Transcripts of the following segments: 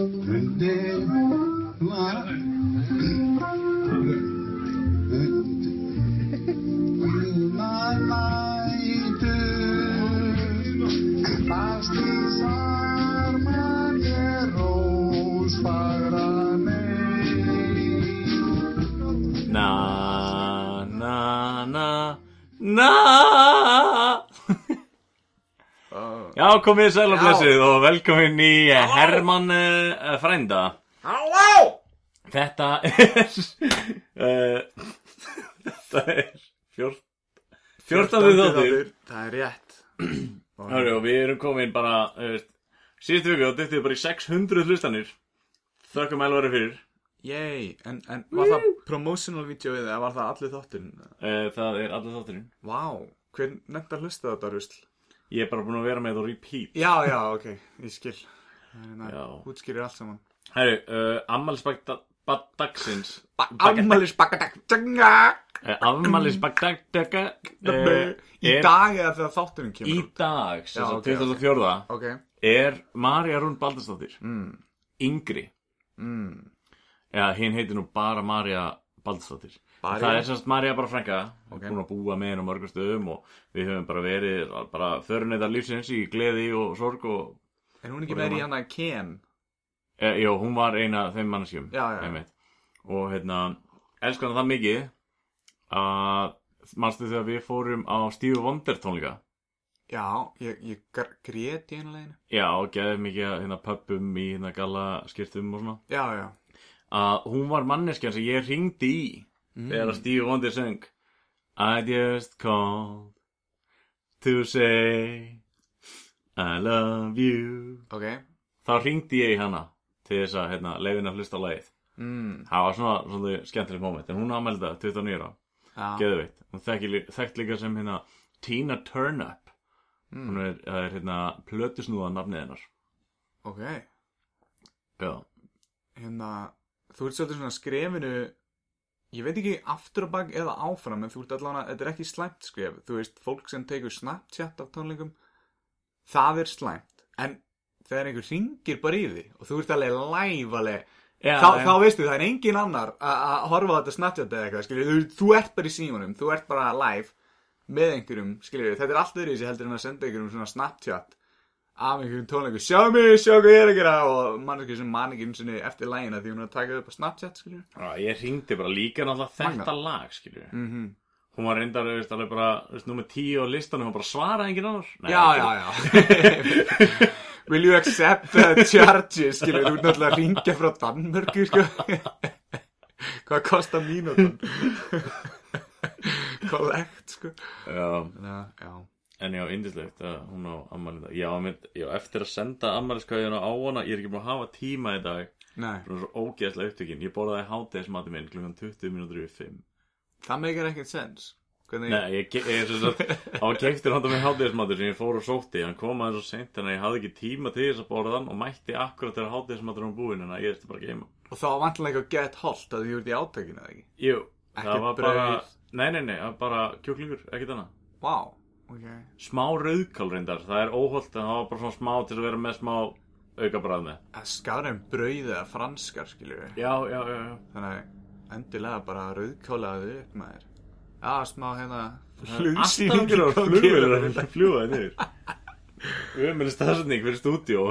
undir var Já, komið sæl og blessið og velkomin í Hermann uh, frænda. Halló! Þetta er uh, Þetta er fjórn, fjórtandi þáttur. Það er rétt. Hörru, og við erum komin bara uh, Síðustu viku og dyttið bara í 600 hlustanir. Þökkum elvari fyrir. Yey, en, en var það promotional videoið eða var það allir þátturinn? uh, Það er allir þátturinn. Vá, hver nefnt að hlusta þetta rusl? Ég er bara búin að vera með á repeat. Já, já, ok, ég skil. Það er hérna, útskýrir allt saman. Herru, uh, ammælisbæk dagsins. Afmælis bakadag uh, Afmælisbæk daga Í dag eða þegar þátturinn Í kemur út? dag, sem Já, sagt ok, 24. Ok. Er Marja Rún Baldursdóttir. Mm. yngri. Mm. eða hinn heitir nú bara Marja Baldursdóttir María? það er semst Marja bara frænka Ok. búin að búa með henn á mörgum stöðum og við höfum bara verið bara föruneyðar lífsins í gleði og sorg og Er hún ekki Voru með í það- hana Ken? e, jó, hún var eina af þeim einmitt. og hérna elskan það mikið að manstu þegar við fórum á Steve Wonder tónleika Já, ég, ég gr- grét í einu leginu já, og geðið mikið að, hérna pöppum í hérna galla skirtum og svona Já, já að hún var manneskjan sem ég ringdi í þegar að Stevie Wonder söng I just called to say I love you. Ok. Þá ringdi ég hana til þess að hérna, leiðin að hlusta á lagið. Mm. það var svona, svona skemmtileg moment en hún það 29 ára, Já, geðveitt hún þekkt líka sem hérna Tina Turnup. Mm. hún er, er hérna plötusnúða nafnið hennar. Ok. Já, hérna, þú ert svolítið svona skrefinu ég veit ekki aftur á bak eða áfram en þú ert allan að, þetta er ekki slæmt skref þú veist, fólk sem tekur Snapchat af tónleikum það er slæmt. En þegar einhver ringir bara í því og þú ert alveg live alveg já, þá, já. þá veistu það er engin annar að horfa á þetta Snapchat eða eitthvað skilur, þú, þú ert bara í símanum, þú ert bara live með einhverjum, skilur, þetta er allt öðru þessi heldur en að senda einhverjum svona Snapchat af einhverjum tónleikum, sjá mig, sjá hvað ég er að gera. Og manneskið sem man ekki eins og eftir lægina því hún er að taka upp á Snapchat, Já, ég ringdi bara líka náttúrulega þetta Magnað. lag mm hún var reyndar, alveg bara, nummer 10 á listanum, hún bara svaraði enginn annar. Nei, Já, já, já. Will you accept the charges, þú ert náttúrulega að ringja frá Danmörku, sko. Hvað kostar mínútan? Collect, sko. Já, já en já, indislegt að hún á ammælið já, já, eftir að senda ammæliskvæðina á hana ég er ekki búin að hafa tíma í dag. Nei, er svo ógeðslega upptökin ég borðaði hátegismati minn klukkan 20 mínútur yfir 5 það meikar ekkert sens. Hvernig, Nei, ég, ge- ég er svo að á keftir handa með hátegismatur sem ég fór og sótti. Hann kom aðeins svo seint en ég hafði ekki tíma til þess að borða hann og mætti akkurat þegar hátegismatur var búinn en að ég eftir bara að geima Og þá var vantilega eitthvað get holt að því þú ert í átakinu, eða ekki? Jú, það var bara. Nei, nei, nei, bara kjúklingur, ekkert annað. Vá, ok. Smá rauðkál reyndar, það er óholt en það var bara svona smá til að vera með smá auka bræð með Það skar en brauð eða franskar, við Já, já, já, já. Þannig að endilega bara rauðkálaðu upp maður. Já, smá hérna flugsýningur á flugvélar kemur. að fljúa það niður. Umjölu staðsetning fyrir stúdíó.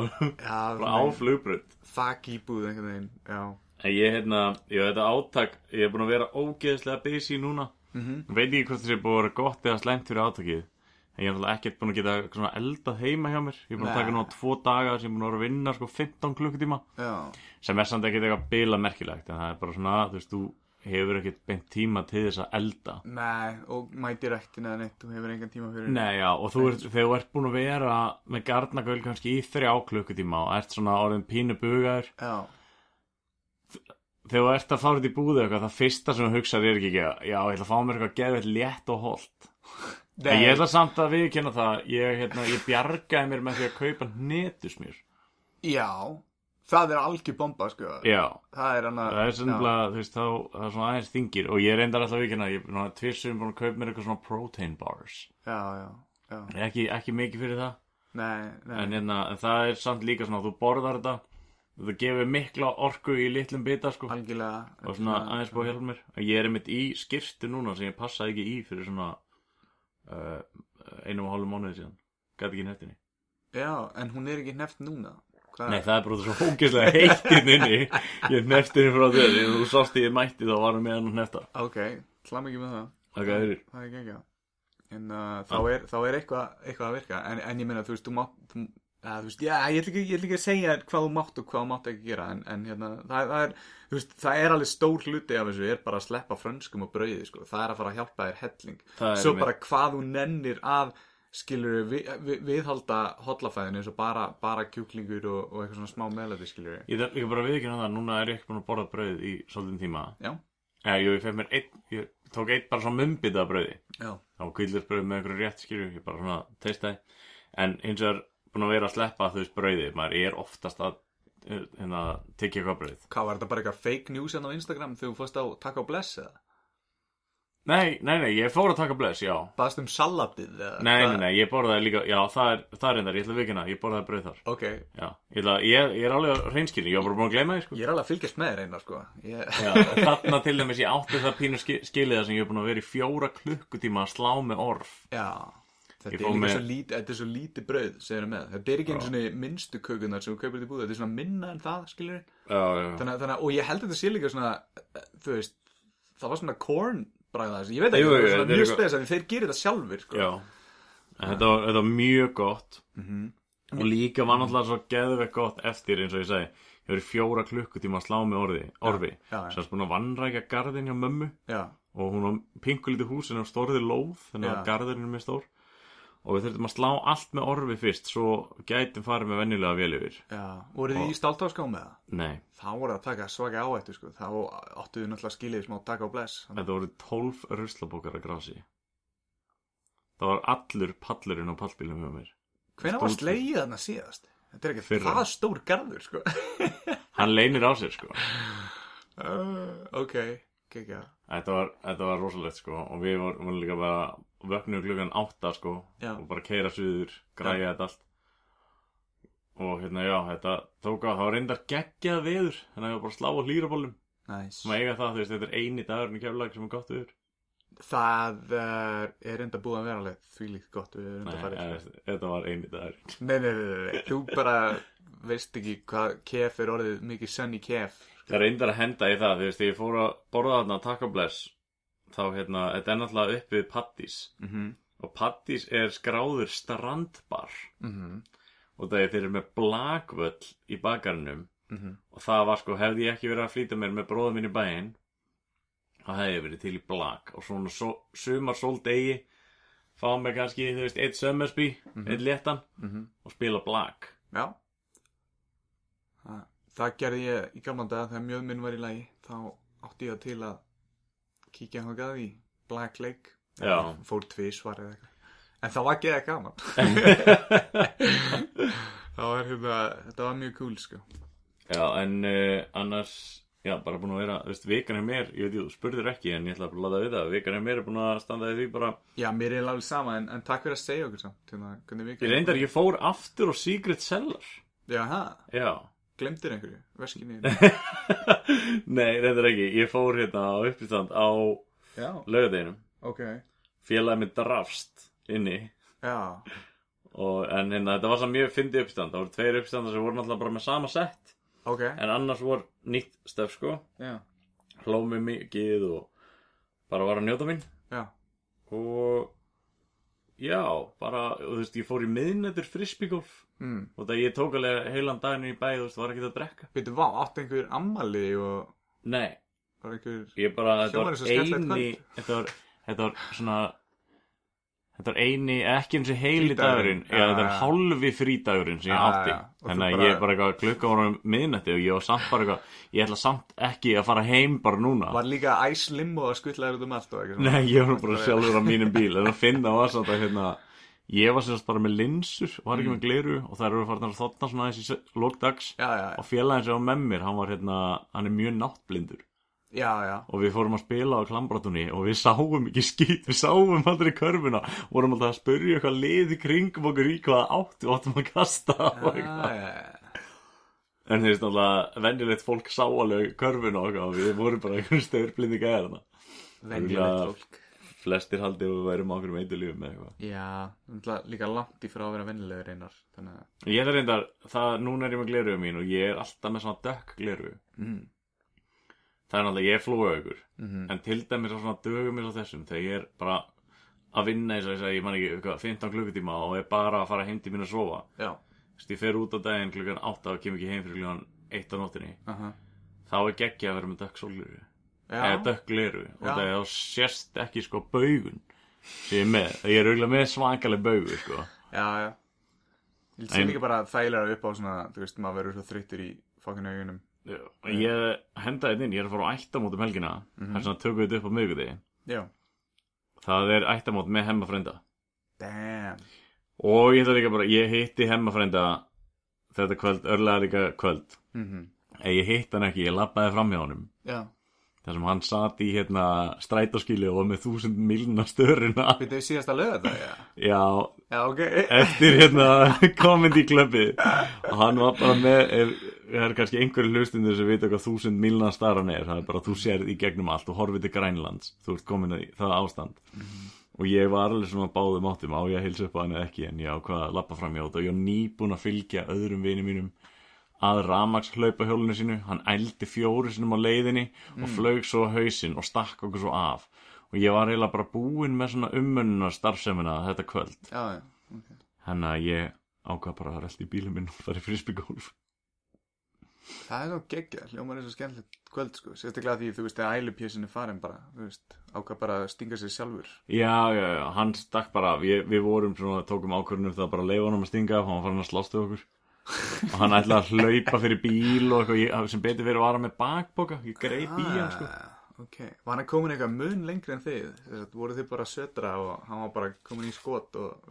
Já, Bara á flugbrönd Þak íbúð einhvern veginn, já. En ég, hérna, ég þetta átak Ég er búin að vera ógeðslega busy núna. Mhm. Veit ekki hvort það sé búin að vera gott eða slæmt fyrir átakið En ég er náttúrulega ekkert búin að geta eldað heima hjá mér. Ég er búin að Nei. taka nú tvo daga sem ég er búin að vera að vinna sko 15 klukkutíma. Sem er samt ekkert eitthvað bila merkilegt en það er bara svona, þú veist, þú hefur ekkert beint tíma til þess að elda. Nei, og mæti rektin eða neitt Þú hefur engan tíma fyrir. Nei, já, og þú ert, þegar þú ert búin að vera með garnagöl kannski í þrjá klukkutíma og ert svona orðin pínu bugaður. Þegar þú ert að fara út í búðu eitthvað, það fyrsta sem þú hugsaði er ekki ekki, já, ég ætla að fá mér eitthvað geðveitt létt og holt en ég ætla samt að viðkynna það ég, hérna, ég bjargaði mér með því að kaupa hnetusmjör. Já, það er algjör bomba, sko. Já, Það er hann að það er svona, þú veist, þá, það er svona aðeins þingir. Og ég reyndar alltaf að viðkynna, ég er tvisum búin að kaupa mér eitthvað svona protein bars. Já, já, já. Ekki, ekki mikið fyrir það. Nei, nei. En, hérna, en það er samt líka svona þú borðar þetta það gefur mikla orku í litlum bita sko. Algjörlega. Og svona aðeins búið að hjálpa mér. Ég er einmitt í skirtu núna sem ég passaði ekki í fyrir svona uh, einum og hálfum mánuði síðan. Gæti ekki neftinni Já, en hún er ekki neft núna. Hvað? Nei, það er bara svo hókislega heitt inn inni. Ég nefti henni frá þér Þegar þú sást ég mætti þá var hann með hann að nefta Ok, hlam ekki með það. Það er Það er ekki ekki. En uh, þá, er, þá er eitthvað, eitthvað að virka. En, en ég meina, þú veist, þú mátt að, þú veist, Já, ég ætla ekki, ég ekki að segja hvað þú mátt og hvað þú mátt ekki gera En, en hérna, það, það er veist, það er alveg stór hluti af þessu er bara að sleppa frönskum og brauði, sko. Það er að fara að hjálpa þér helling. Það er Svo bara hvað þú nennir að skilur við, við, viðhalda hollafæðinu eins og bara, bara kjúklingur og, og eitthvað svona smá meðlæti skilur Ég þarf líka bara að viðkynna það Núna er ég ekki búin að borða brauð í svolítinn tíma. Já, jú, ég mér einn Ég tók einn bara svona mumbita af brauði. Já, Það var kvillisbrauð með einhverju rétt skilju Ég bara svona teistaði En hins vegar búin að vera að sleppa þú veist brauði. Maður er oftast að eh, hérna, tekja eitthvað brauð hvað var þetta bara eitthvað fake news hérna á Instagram þegar þú fórst á Takk á Bless eða? Nei, nei, nei, ég fór að taka bless, já. Baðst um salatið eða? Nei, nei, nei, ég borðaði líka, já, það er, það er reyndar, ég ætla að vikina, ég borðaði brauð þar. Ok, Já, ég, ætla, ég, ég er alveg reynskilni, ég var bara búin að gleyma því, sko. Ég er alveg að fylgjast með þér einna sko. Ég... Já, þarna til dæmis ég átti það pínu ski- skilið það sem ég er búin að vera í fjóra klukkutíma að slá með orf. Já, þetta er með- lítið, þetta er svo lítið brauð er Þetta er ekki einu svona minnstu kökunar sem þú kaupir þetta í búða Þetta er svona minna en það, Já, já, þannig, þannig, Og ég held að þetta sé líka svona, eh, þú veist Það var svona corn bræða þessu Ég veit ekki, Jú, jú, er mjög spes að þeir gerir þetta sjálfur sko. þetta var, þetta var mjög gott. Mhm. Og líka var náttúrulega svo geðvegt gott eftir, eins og ég segi. Ég í fjóra klukkutíma að slá með orði, orfi. Sem búin að vannrækja garðin hjá mömmu. Já, og hún var pinkulítið hús en á stórði lóð þannig að garðurinn er með stór og við þurfum að slá allt með orfi fyrst svo gætum farið með venjulega vel yfir. Já Voruð þið í stáltáskám með það? nei, Þá voru að taka svaka áættu sko. Þá þið náttúrulega skilið smá Takk á Bless. Þetta voru 12 ruslabókar að grasi. Það var allur pallurinn á pallbílum hjá mér. Hvenær var slegið þarna síðast? Þetta er ekki Fyrra. það stór garður sko. Hann leynir á sér sko. Uh, Ok, kekja þetta var, þetta var rosalegt sko. Og við vorum vorum líka bara vöknum klukkan 8 sko. Já. og bara keira suður, græja þetta allt. Og hérna já, þetta tók á, það var reyndar geggjað veður þannig að ég var bara að slá á hlýrabólum Næs sem að eiga það, þú veist, þetta er eini dagurinn í keflag sem er gott viður Það er, er enda búið að vera alveg því líkt gott við erum Nei, enda farið eða, sko. þetta var eini dagur nei, nei, nei, nei, nei, þú bara veist ekki hvað kef er orðið mikið sunny kef Það er reyndar að henda í það, þú veist, ég fór að borða þarna Taco Bless þá, hérna, þetta er náttúrulega upp við Pattís mm -hmm. og Pattís er skráður strandbar. Og það er þeir eru með blagvöll í bakarnum Mhm. og það var sko, hefði ég ekki verið að flýta mér með bróðum minn í bæinn þá hefði ég verið til í blag og svona so, sumar sóldegi fá mig kannski, þú veist, eitt sömmersby eitt léttan Mhm. og spila blag Já. Það, það gerði ég í gamla dag þegar mjög minn var í lagi. Þá átti ég til að kíkja hangað í Black Lake. Já. fór tvisvar eða eitthvað. En það var ekki eða gaman. Það var hérna þetta var mjög cool sko. Já, en uh, annars, já, bara búin að vera, þú veist, vikan er mér, ég veit, ég, þú spurðir ekki, en ég ætla bara að láta við það, vikan er mér er búin að standa í því bara, Já, mér er alveg sama, en, en takk fyrir að segja okkur samt hérna, ég reyndar, ég fór aftur á Secret Cellar, Já, ha, já, glemdir einhverju, veskinni nei, reyndar ekki, ég fór hérna á uppistand á Já, laugadeginum, ok. Félagið mitt drafst inni, og, en hérna, þetta var svo mjög fyndið uppistand, það voru tveir uppstandar sem voru náttúrulega bara með sama sett, ok. En annars voru nýtt stöf, sko, Já, hló mig mikið og bara var að njóta mín. já, og já, bara, þú veist, ég fór í miðnættur frisbygolf mm. og það ég tók alveg heilan daginn í bæ, þú veist, var ekki að drekka. Veitu, vá, átti einhver ammali og nei, var einhver ég bara, þetta var eini þetta var, þetta var svona þetta var eini, ekki eins og heili dagurinn, já, þetta já. var hálfi frídagurinn sem ég Já, átti. og þannig að ég bara eitthvað klukka voru miðnætti og ég var samt bara eitthvað, ég ætla samt ekki að fara heim bara núna. Var líka æs limbo að skuttlaður út um allt og? Nei, ég var bara sjálfur á mínum bíl. En að finna var samt að hérna Ég var semst bara með linsur og var ekki með gleru Og þær eru farin að þotna svona í lókdags Og félagin sem var með mér, hann var hérna Hann er mjög náttblindur já, já Og við fórum að spila á klambrátunni Og við sáum ekki skýt, við sáum aldrei körfuna Vorum alltaf að spurja eitthvað lið í kringum okkur í hvaða átt Við áttum að kasta og Já. En þú veist náttúrulega, venjulegt fólk sá alveg körfun og okkar og við vorum bara einhvern störblindi gæðarna. venjulegt fólk Flestir haldið að við værum okkur meitu lífum með eitthvað. Já, líka langt í frá að vera venjulegur einar Þannig Ég er reyndar, það, núna er ég með gleruðu mín og ég er alltaf með svona dökk gleruðu. mm. Það er náttúrulega, ég er flóa aukur. Mhm. En til dæmis á svona dögum eins og þessum, þegar ég er bara að vinna eins og þess að ég man ekki, eitthvað, 15 klukkutíma og er bara að fara heim til mín að sofa. Þú veist, ég fer út á daginn klukkan 8 og kem ekki heim fyrir klukkan 1 á nóttinni. aha Þá er geggja að vera með dökk sólgleru. Já, Eða dökk gleru. Og það er þá sérst ekki sko baugun sem ég er með. Ég er auðvitað með svakaleg baugu, sko. já, já Ég sé líka bara þægilega upp á svona Þú veist, maður verður svo þreyttur í fokkinu augunum. Ég henda þetta inn, ég er að fara á ættamót um helgina. Það er svona tökum við þetta upp á. Já, Það er ættamót með hemmafrænda. damn. Og ég ætla líka bara, ég hitti hemmafrænda þetta kvöld, örlega líka kvöld. mm Ef ég hitt hann ekki, ég labbaði fram hjá. Já, þar sem hann sat í hérna strætóskíli og var með þúsund milna störuna við þau síðast að löga það, já? Já, Já, ok. Eftir hérna klöppi og hann var bara með ef, það er kannski einhverju hlustundur sem vita hvað þúsund milna staran er. Það er bara að þú sérð í gegnum allt. Og horfið til Grænlands. Þú ert komin í það ástand. Og ég var alveg svona báðum áttum. Á ég að hilsa upp á hann eða ekki? En ég ákvað að lappa fram hjá þetta. Og ég var nýbúin að fylgja öðrum vini mínum að ramags hlaupa hjólinu sínu. Hann ældi fjóri sinum á leiðinni og flög svo hausinn og stakk okkur svo af. Og ég var eiginlega bara búinn með svona umönnunar starfsemina þetta kvöld. Já, já, ok. Þannig að ég ákvað bara að relta í bílum minn og fara í frisbygólf. Það er svo geggja, hljómar er svo skemmtilegt kvöld, sko Sérstaklega því, þú veist, að ælupjössin er farin bara Þú veist, ákvað bara að stinga sér sjálfur Já, já, já, hann stakk bara. Ég, við vorum svona, tókum ákvörðunum það bara að leifa honum að stinga af, hann var farin að slást við okkur. og hann ætlaði að hlaupa fyrir bíl og eitthvað, sem betur fyrir að vara með bakboka, ég greip í hann, sko. Ah, Ok, var hann komin eitthvað mun lengri en þið? Þess voru þið bara södra og hann var bara komin í skot og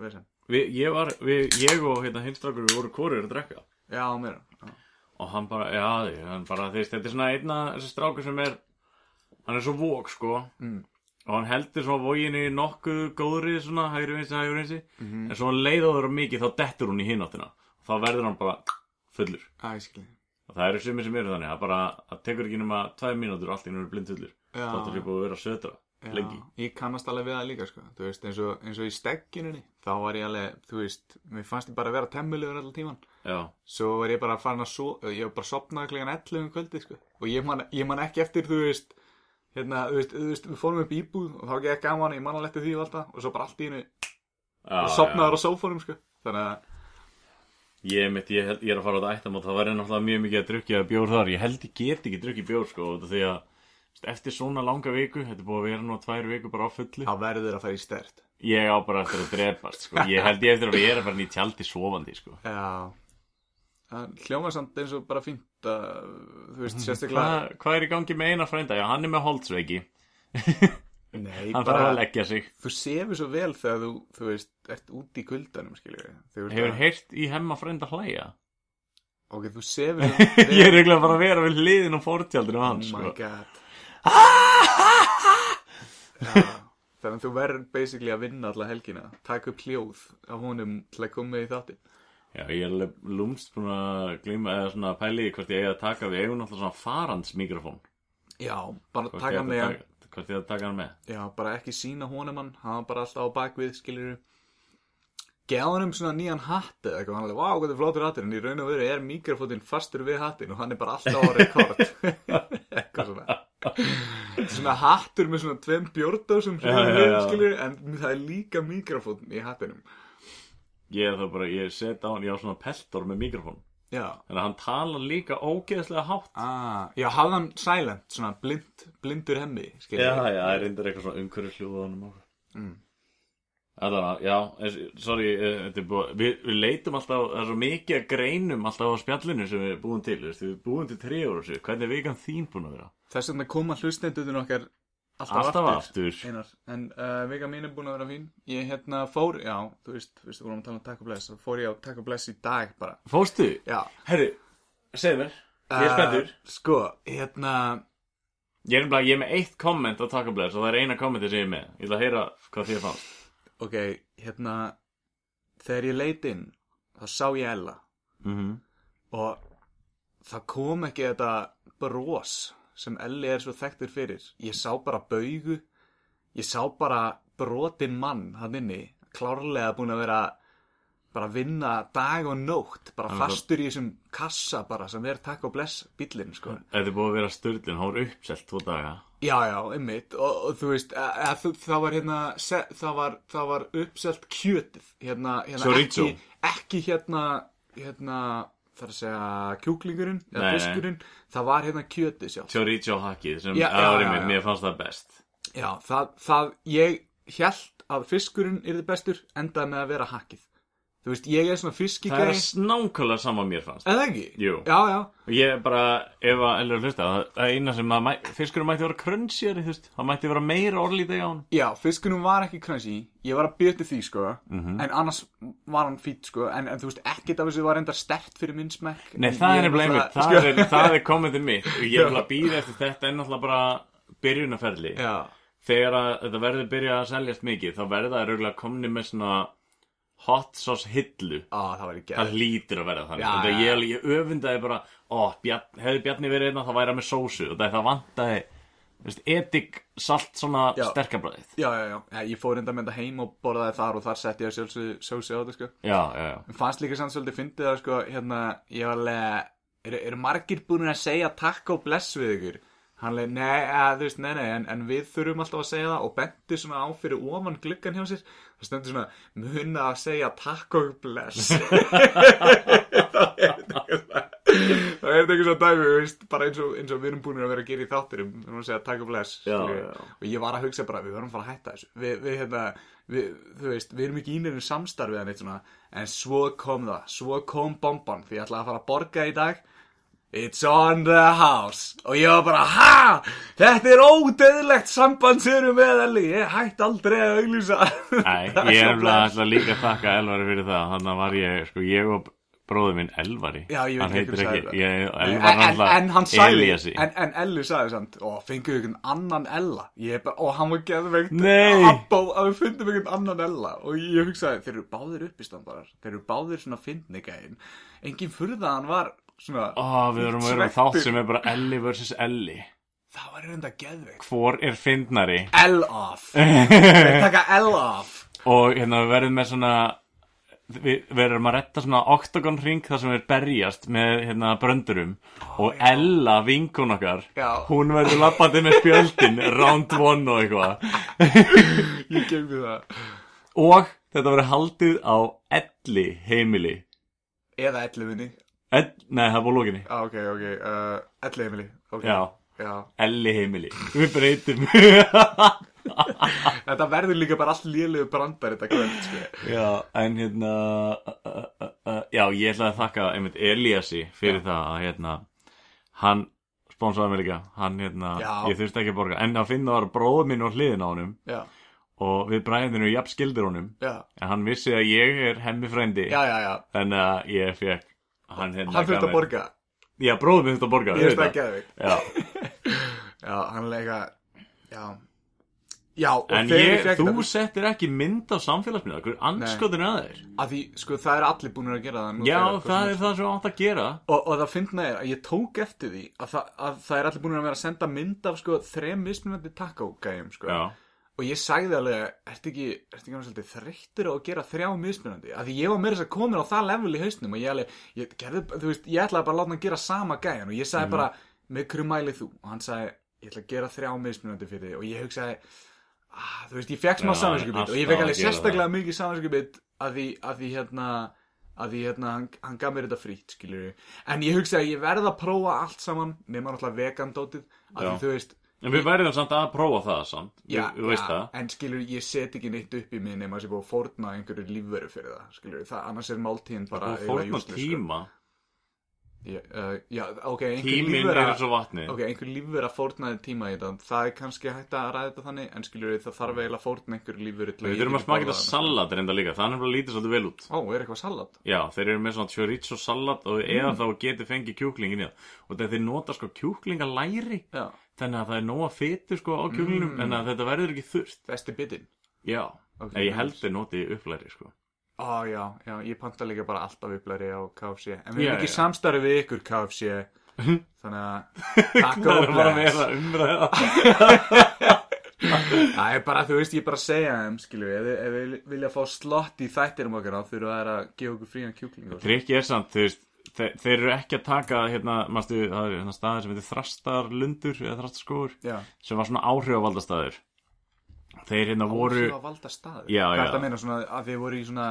Við, ég við, ég og hérna hinstrákur við vorum kórir að drekka. Já, mér já. Og hann bara, já, því, hann bara, veist, þetta er svona einna þessi strákur sem er, hann er svo vók, sko. Mm. Og hann heldur svona vóginni nokkuð góðri, svona, hægri vinsi, hægri vinsi. Mhm. En svo hann leiðaður mikið, þá dettur hún í hináttina. Þá verður hann bara fullur. Æ, skilji Og það eru sumir sem eru þannig, það bara, það tekur ekki nema tvær mínútur og allt eru blind fullur. Já. Það er búið að vera að södra, lengi. Ég kannast alveg við það líka, sko Þú veist, eins og, eins og í steggininni Þá var ég alveg, þú veist, mér fannst ég bara að vera temmulegur allan tíman Já, Svo var ég bara farin að svo Ég var bara sopnaði klegan 11 um kvöldi, sko Og ég man, ég man ekki eftir, þú veist Hérna, þú veist, þú veist, við fórum upp íbúð Og þá gekk gaman, ég man alveg eftir því og alltaf Og svo bara allt í henni, já, sopnaður á sófónum, sko Þannig að Ég, mitt, ég, held- ég er að fara á þetta ættamót, það væri náttúrulega mjög mikið að drukja bjór þar. Ég held ég get ekki drukkið bjór, sko, því að eftir svona langa viku, þetta er búið að vera nú tvær viku bara á fullu. þá verður að fara í stert Ég á bara eftir að drepast, sko. Ég held ég eftir að vera bara í tjaldi sofandi, sko. Já hljóma samt eins og bara fínt að, þú veist, sérstaklega Hvað hva er í gangi með eina frænda? Já, hann er með holdsveiki. Nei, Hann sig. þú sefur svo vel þegar þú, þú veist, ert úti í kuldanum, Hefur heyrt í hemma frænda hlæja? Ok, þú vel Ég er eiginlega bara að vera við hliðin á fórtjaldinu Oh hans, my sko. god Já, Þannig að þú verður basically að vinna alla helgina Taka upp hljóð af honum til að koma með í þátti Já, ég er alveg lúmst búin að glíma eða svona pæli hvort ég eigi að taka við eigum náttúrulega svona farans mikrofón. Já, bara Hvort taka með Hvort ég að taka hann með? Já, bara ekki sína honum hann Hann bara alltaf á bakvið, skiljur Geða honum svona nýjan hatt eða eitthvað Hann er alveg, vá, hvað er flottur hattur. En í raun og veru er mikrofótinn fastur við hattin Og hann er bara alltaf á rekord. Eitthvað svona. Svona hattur með svona tveim skilur, En það er líka mikrofón í hattinum Ég er þá bara, ég set á hann, ég á svona peltor með mikrofón. Já. Þannig að hann talar líka ógeðslega hátt. Ah, já, hafði hann silent, svona blind, blindur hemmi, Já, já, það er reyndar eitthvað svona umhverju hljóða á hann Mm. Allan að, já, sorry, eh, þetta er búið, við, við leitum alltaf, það er svo mikið að greinum alltaf á spjallinu sem við búum til, veist, við búum til trefur og sér, hvernig er vikan þín búin að vera? Þess vegna koma hlustenduðin okkar alltaf, Alltaf aftur, aftur. Einar. En uh, vika mín er búin að vera fín Ég hérna fór, já, þú veist, þú veist, við vorum að tala um Taco Bless Þá fór ég á Taco Bless í dag bara Fóstu? Já Herru, segð mér, ég er spenntur. Uh, Sko, hérna Ég er, bara, ég er með eitt komment á Taco Bless og það er eina kommenti sem ég er með. Ég ætla að heyra hvað þið fannst. Ok, hérna Þegar ég leit inn Þá sá ég Ella Mm -hmm. Og það kom ekki þetta bros sem Elli er svo þekktur fyrir. Ég sá bara baugu ég sá bara brotin mann hann inni, klárlega búin að vera bara vinna dag og nótt bara Hann fastur í þessum kassa bara sem er takk og bless bíllinn sko. Þetta er búið að vera styrlin, hún var uppselt tvo daga. Já já, einmitt. Og, og þú veist, að, þú- það var hérna það, var, það var uppselt kjötið hérna, hérna ekki, ekki hérna hérna þar að segja kjúklingurinn eða fiskurinn, það var hérna kjötið sjálf Chorizo hakkið sem Já, já, já, mér, fannst það best. Já, það, það, ég held að fiskurinn yrði bestur endaði með að vera hakkið. Þú veist, ég er svona Það er fiskigæði. nákvæmlega sama mér fannst Eða ekki? Jú. Já, já. Og ég bara, ef að Elur hlusta það það er eina sem að fiskurinn mætti vera crunchier þú veist, það mætti vera meira orlítið á hann Já, fiskurinn var ekki crunchy. Ég var að bjöti því, sko. Mhm. En annars var hann fít, sko. En, en þú veist, ekkert af þessu var enda stert fyrir minn smekk. Nei, En það er einmitt, náttúrulega- það, sko- er, það er kommentið mitt og ég er að býða hot sauce hillu á, það það hlýtur að verða þannig. Já, ég, ég öfundaði bara ó, Bjarn, hefði Bjarni verið einna þá væri hann með sósu. Það, það vantaði edik, salt svona sterkabræðið Já, já, já. ég fór enda með þetta heim og borðaði þar og þar setti ég sjálfsög sósi á þetta, sko. já, já, já. Fannst líka samt svolítið fyndið að sko, hérna, ég var alveg, eru er margir búin að segja takk og bless við ykkur? Hann leið, nei, að, þú veist, nei, nei, en, en við þurfum alltaf að segja það og benti svona á fyrir ofan gluggan hjá sér. Það stendur svona, muna að segja takk og bless. það er Það er eitthvað svona dæmi, þú veist, bara eins og, eins og við erum búin að vera að gera í þátturum, við erum að segja takk og bless. Já, já. Og ég var að hugsa bara, við verðum að fara að hætta þessu. Við, við hérna, við, þú veist, við erum ekki í neinu samstarfið en eitt svona, en svo kom það, svo kom bomban, því ég ætlaði að fara að borga í dag. It's on the house. Og ég var bara, ha? Þetta er ódöðlegt samband sem erum með Elli. Ég hætti aldrei að auglýsa. Nei, er ég er alltaf líka að þakka Elvari fyrir það. Þannig að var ég, sko, ég og bróður minn Elvari. Já, ég veit ekki ekki, það. ég, en, hann sagði en, en Elli sagði samt Og fenguðu ykkur annan Ella? Er bara, og hann var geðveikt að við fundum ykkur annan Ella. Og ég hugsaði, þeir eru báðir uppistandarar Þeir eru báðir svona fyndnigæðin Engin furða að hann var svona Ó, við erum að vera með þátt sem er bara Elli vs. Elli Það var reynda geðveikt. Hvor er fyndnari? L off. Þeir taka L off. Og hérna við verðum með svona Við við erum að retta svona oktagon ring þar sem við berjast með hérna bröndurum. Og Ella vinkun okkar Já. hún verður lappandi með spjöldin round one og eitthvað. Ég gemi það. Og þetta verður haldið á Elli heimili. Eða ellifinni Ell, nei það var lókinni ah, Ok, ok, uh, elli heimili okay. Já, Já. Elli heimili. Við breytum. Þetta verður líka bara allt lélegu brandar þetta kvöld sko. Já, en hérna uh, uh, uh, uh, Já, ég ætla að þakka einmitt Eliassi fyrir það að hérna hann sponsaði mig líka. Hann hérna, Já. ég þurfti ekki að borga. En að finna var bróður minn á hliðin á honum. Já, og við bræðinu jafn skildir honum. Já, en hann vissi að ég er hemmi frændi já, já, já. þannig að ég fekk hann hérna Hann þurfti gaf að borga. Já, bróður minn þurfti að borga Ég veist ekki að þig Já, Já, hann leika Já. Já, en ég, þú þetta settir ekki mynd á samfélagsmiðla Hver anskotin að þér? að því, sko, það er allir búin að gera það Já, þegar, það er það sem átt að gera. Og, og það finna er að ég tók eftir því að, það, að það er allir búin að vera að senda mynd af sko þrem mismunandi takkógæjum sko. Já, og ég sagði alveg, ertu ekki ertu ekki svolítið þreyttur á að gera þrjá mismunandi? Að því ég var meira þess að komin á það level í hausnum og ég alveg, ég gerði, þú veist, ég ætlaði bara að láta hann gera sama gæjan og ég sagði bara með hverju mælið þú? Og hann sagði, ég ætla að gera þrjá mismunandi fyrir þig. Og ég hugsaði ah, þú veist, ég fekk smá Já, samvinskupið og ég fekk alveg sérstaklega mikið samvinskupið að því, að því hérna að því hérna, hann, hann gaf mér þetta frýtt skilur en ég hugsaði að ég verð að prófa allt saman nema náttúrulega vegandótið að Já. því þú veist, en við verðum samt að prófa það samt. Já, Þú veist já, það. en skilur, ég set ekki neitt upp í mig nema að sé búið að fórna einhverju lífveru fyrir það, skilur, það, annars er máltíðin bara fórna useless, sko. tíma? Ég, uh, já, ok, einhver Tíminn lífvera er eins og vatnið. Ok, einhver lífvera fórnaði tíma í þetta. Það er kannski hægt að ræða þetta þannig En skilur, það þarf eiginlega að fórna einhverju lífveru til Við ég þurfum að smaka salat reynda líka. Það er nefnilega lítið svolítið þannig að það er nóga fytu sko á kjúklingnum Mm. en að þetta verður ekki þurft besti bitinn. Já, Ok, en ég held þeir noti upplæri sko. Ó, já, já, ég panta líka bara alltaf upplæri á KFC En við erum ekki samstarfið við ykkur KFC Þannig að Takk og umræða. Það er bara, þú veist, ég er bara að segja þeim, skilju, ef, þið- ef við vilja fá slott í þættirum okkar þá þurfa þær að gefa okkur frían kjúkling. Trikki er samt, þú veist Þeir, þeir eru ekki að taka, hérna, mástu, það er hérna staður sem heitir Þrastarlundur eða Þrastarskógur Já, sem var svona áhrifavaldastæður Þeir hérna voru áhrif að valda staður Já, Hvað já. er það að meina svona að þið voru í svona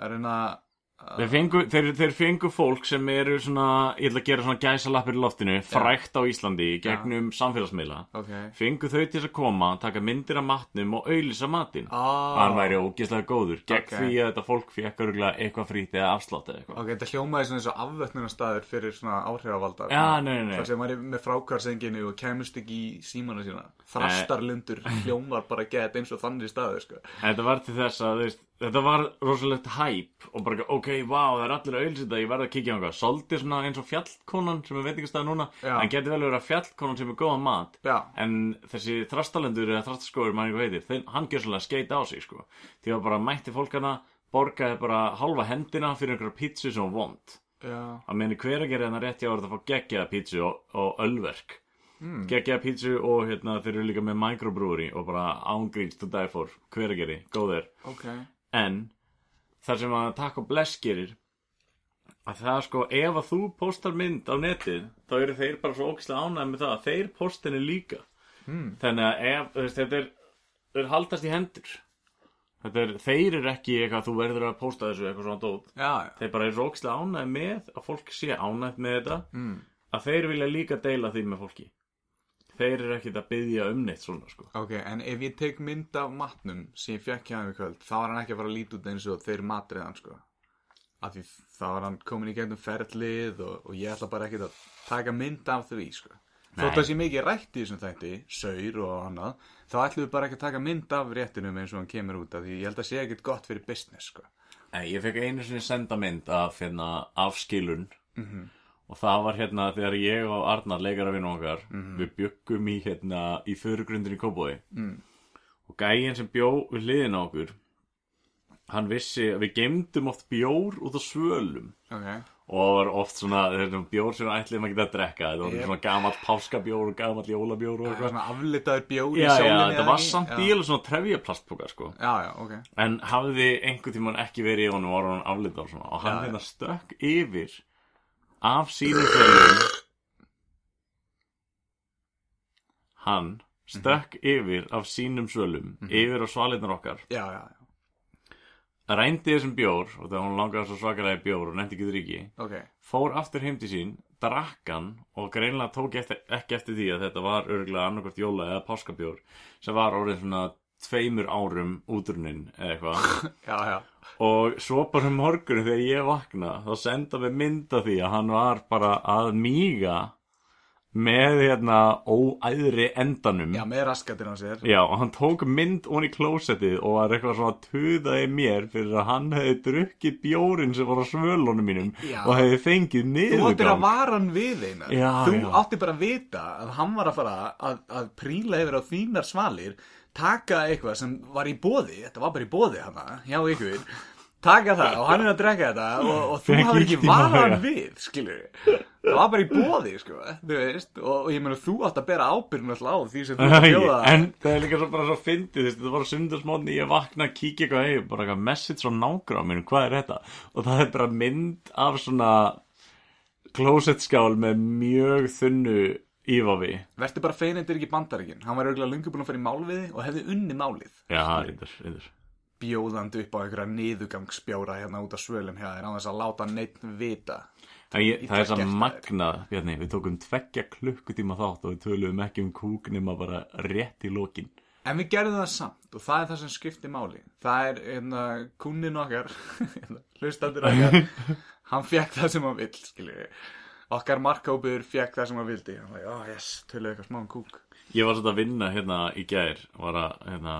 að reyna að Þeir fengu, þeir, þeir fengu fólk sem eru svona, ég ætla að gera svona gæsalappir í loftinu, frækt á Íslandi gegnum samfélagsmiðla. Ok Fengu þau til að koma, taka myndir af matnum og auðlýsa matinn. ah, Hann væri ógeðslega góður, gegn Ok. því að þetta fólk fekk eitthvað frýtt eða afslátt eða eitthvað. Ok, þetta hljómaði svona eins og afvötnunarstaður fyrir svona áhrifavalda Já, nei, nei, nei. Það sem var með frákarsenginu og kemist ekki í símana sína Þrastarlundur hljómar bara gett eins og þannig staður, sko Þetta var að, rosalegt hæp og bara, ok, wow, það er allir að þetta, ég verð að kíkja á eitthvað. Soldi svona eins og fjallkonan sem er veitingastæð núna, Já. en geti vel verið að fjallkonan sem er góða mat. Já, En þessi þrastalendur eða þrastaskóður, maður eitthvað heitir, þeim, hann gjör svolítið að skeita á sig, sko. Því að bara mætti fólkana, borgaði bara halva hendina fyrir einhverja pítsu sem var vond. Að meðan hver að gera þarna rétt hjá er að fá geggjaða pítsu og, og ölverk. Mm. Geggjaða pítsu og hérna þeir eru líka með microbrewery og bara ángríns to die for. Hver að geri, góðir. ok En þar sem að takk og bless gerir að það sko, ef að þú postar mynd á netið, þá eru þeir bara svo ógislega ánægð með það að þeir postinni líka. Hmm. þannig að ef, veist, þetta er þeir haldast í hendur. Þetta er, þeir eru ekki eitthvað þú verður að posta þessu eitthvað svona dót. Já, já, þeir bara eru svo ógislega ánægð með að fólk sé ánægð með þetta mm. að þeir vilja líka deila því með fólki þeir eru ekkit að byggja um neitt svona sko. Ok, en ef ég tek mynd af matnum sem ég fekk hjá hann í kvöld þá var hann ekki að fara að líta út eins og þeir matriðan, sko. Af því þá var hann komin í gegnum ferlið og, og ég ætla bara ekkert að taka mynd af því, sko. Þótt það sé mikið rætt í þessum þætti, saur og annað, þá ætlum við bara ekki að taka mynd af réttinum eins og hann kemur út af því ég held að sé ekkert gott fyrir business, sko. Nei, ég fekk einu sinni senda mynd af hérna, afskilun og það var hérna þegar ég og Arnar leikar af vinnu okkar við byggum í hérna í fyrirgrundin í Kóbói mm. og gæinn sem bjó við hliðina á okkur hann vissi að við gemdum oft bjór út á svölum Ok, og það var oft svona þetta bjór sem ætlum að geta að drekka þetta var Yep. svona gamall páskabjór og gamall jólabjór og það eitthvað svona aflitaður bjór í Já, já, sólinni þetta eða var samt Já. í alveg svona trefjaplastpoka sko Já, já, ok. En hafði einhvern tímann ekki verið í honum og var hann aflita og og hann Já, já. hérna stökk yfir af sínum fjölum hann stökk yfir af sínum svölum yfir á svalinnar okkar. Já, já, já, rændi þessum bjór og þegar hún langaði svo svakalega í bjór og nefndi ekki þryggi ok. fór aftur heim til sín drakk hann og greinlega tók eftir, ekki eftir því að þetta var örgulega annarkvort jóla eða páskabjór sem var orðin svona tveimur árum útrunnin eða eitthvað og svo bara um morgunum þegar ég vakna þá senda við mynd af því að hann var bara að míga með hérna óæðri endanum Já, með raskatir á sér. Já, og hann tók mynd onni í klósettið og var eitthvað svona að tuðaði mér fyrir að hann hefði drukkið bjórin sem var á svölunum mínum Já. og hefði fengið Þú áttir að niðurgang. vara hann við einar. Þú já. átti bara að vita að hann var að fara að, að príla yfir á þínar svalir, taka eitthvað sem var í bóði, þetta var bara í bóði hana, hjá ykkur, taka það og hann er að drekka þetta og, og þú hafði ekki hann maga. við, skilur Það var bara í bóði, sko, þú veist, og, og ég meina þú átt að bera ábyrgum alltaf á því sem þú að bjóða. en það er líka svo bara svo fyndið þetta var sundarsmótni, ég vakna kíkja eitthvað heim, bara eitthvað message frá nágra á mér hvað er þetta? Og það er bara mynd af svona klósettskál með mjög þunnu ívafi. Vertu bara fein þetta er ekki bandaríkin, hann var auðvitað lungu búin að fara í málviði og hefði unni málið. Já, reyndar, reyndar. Bjóðandi upp á einhverja niðugangsbjóra hérna út af svölum hjá þér á þess að láta neitt vita. Það, ég, það er svo gert, magnað, Bjarni, við tókum tveggja klukkutíma þátt og við töluðum ekki um kúk nema bara rétt í lokin. en við gerðum það samt og það er það sem skiptir máli. Það er hérna kunnin okkar hérna, hlustandur okkar. Hann fekk það sem hann vill skilur okkar markkópur fekk það sem hann vildi. Hann var, oh yes, töluðu eitthvað smá um kúk. Ég var svolítið að vinna hérna í gær, var að hérna,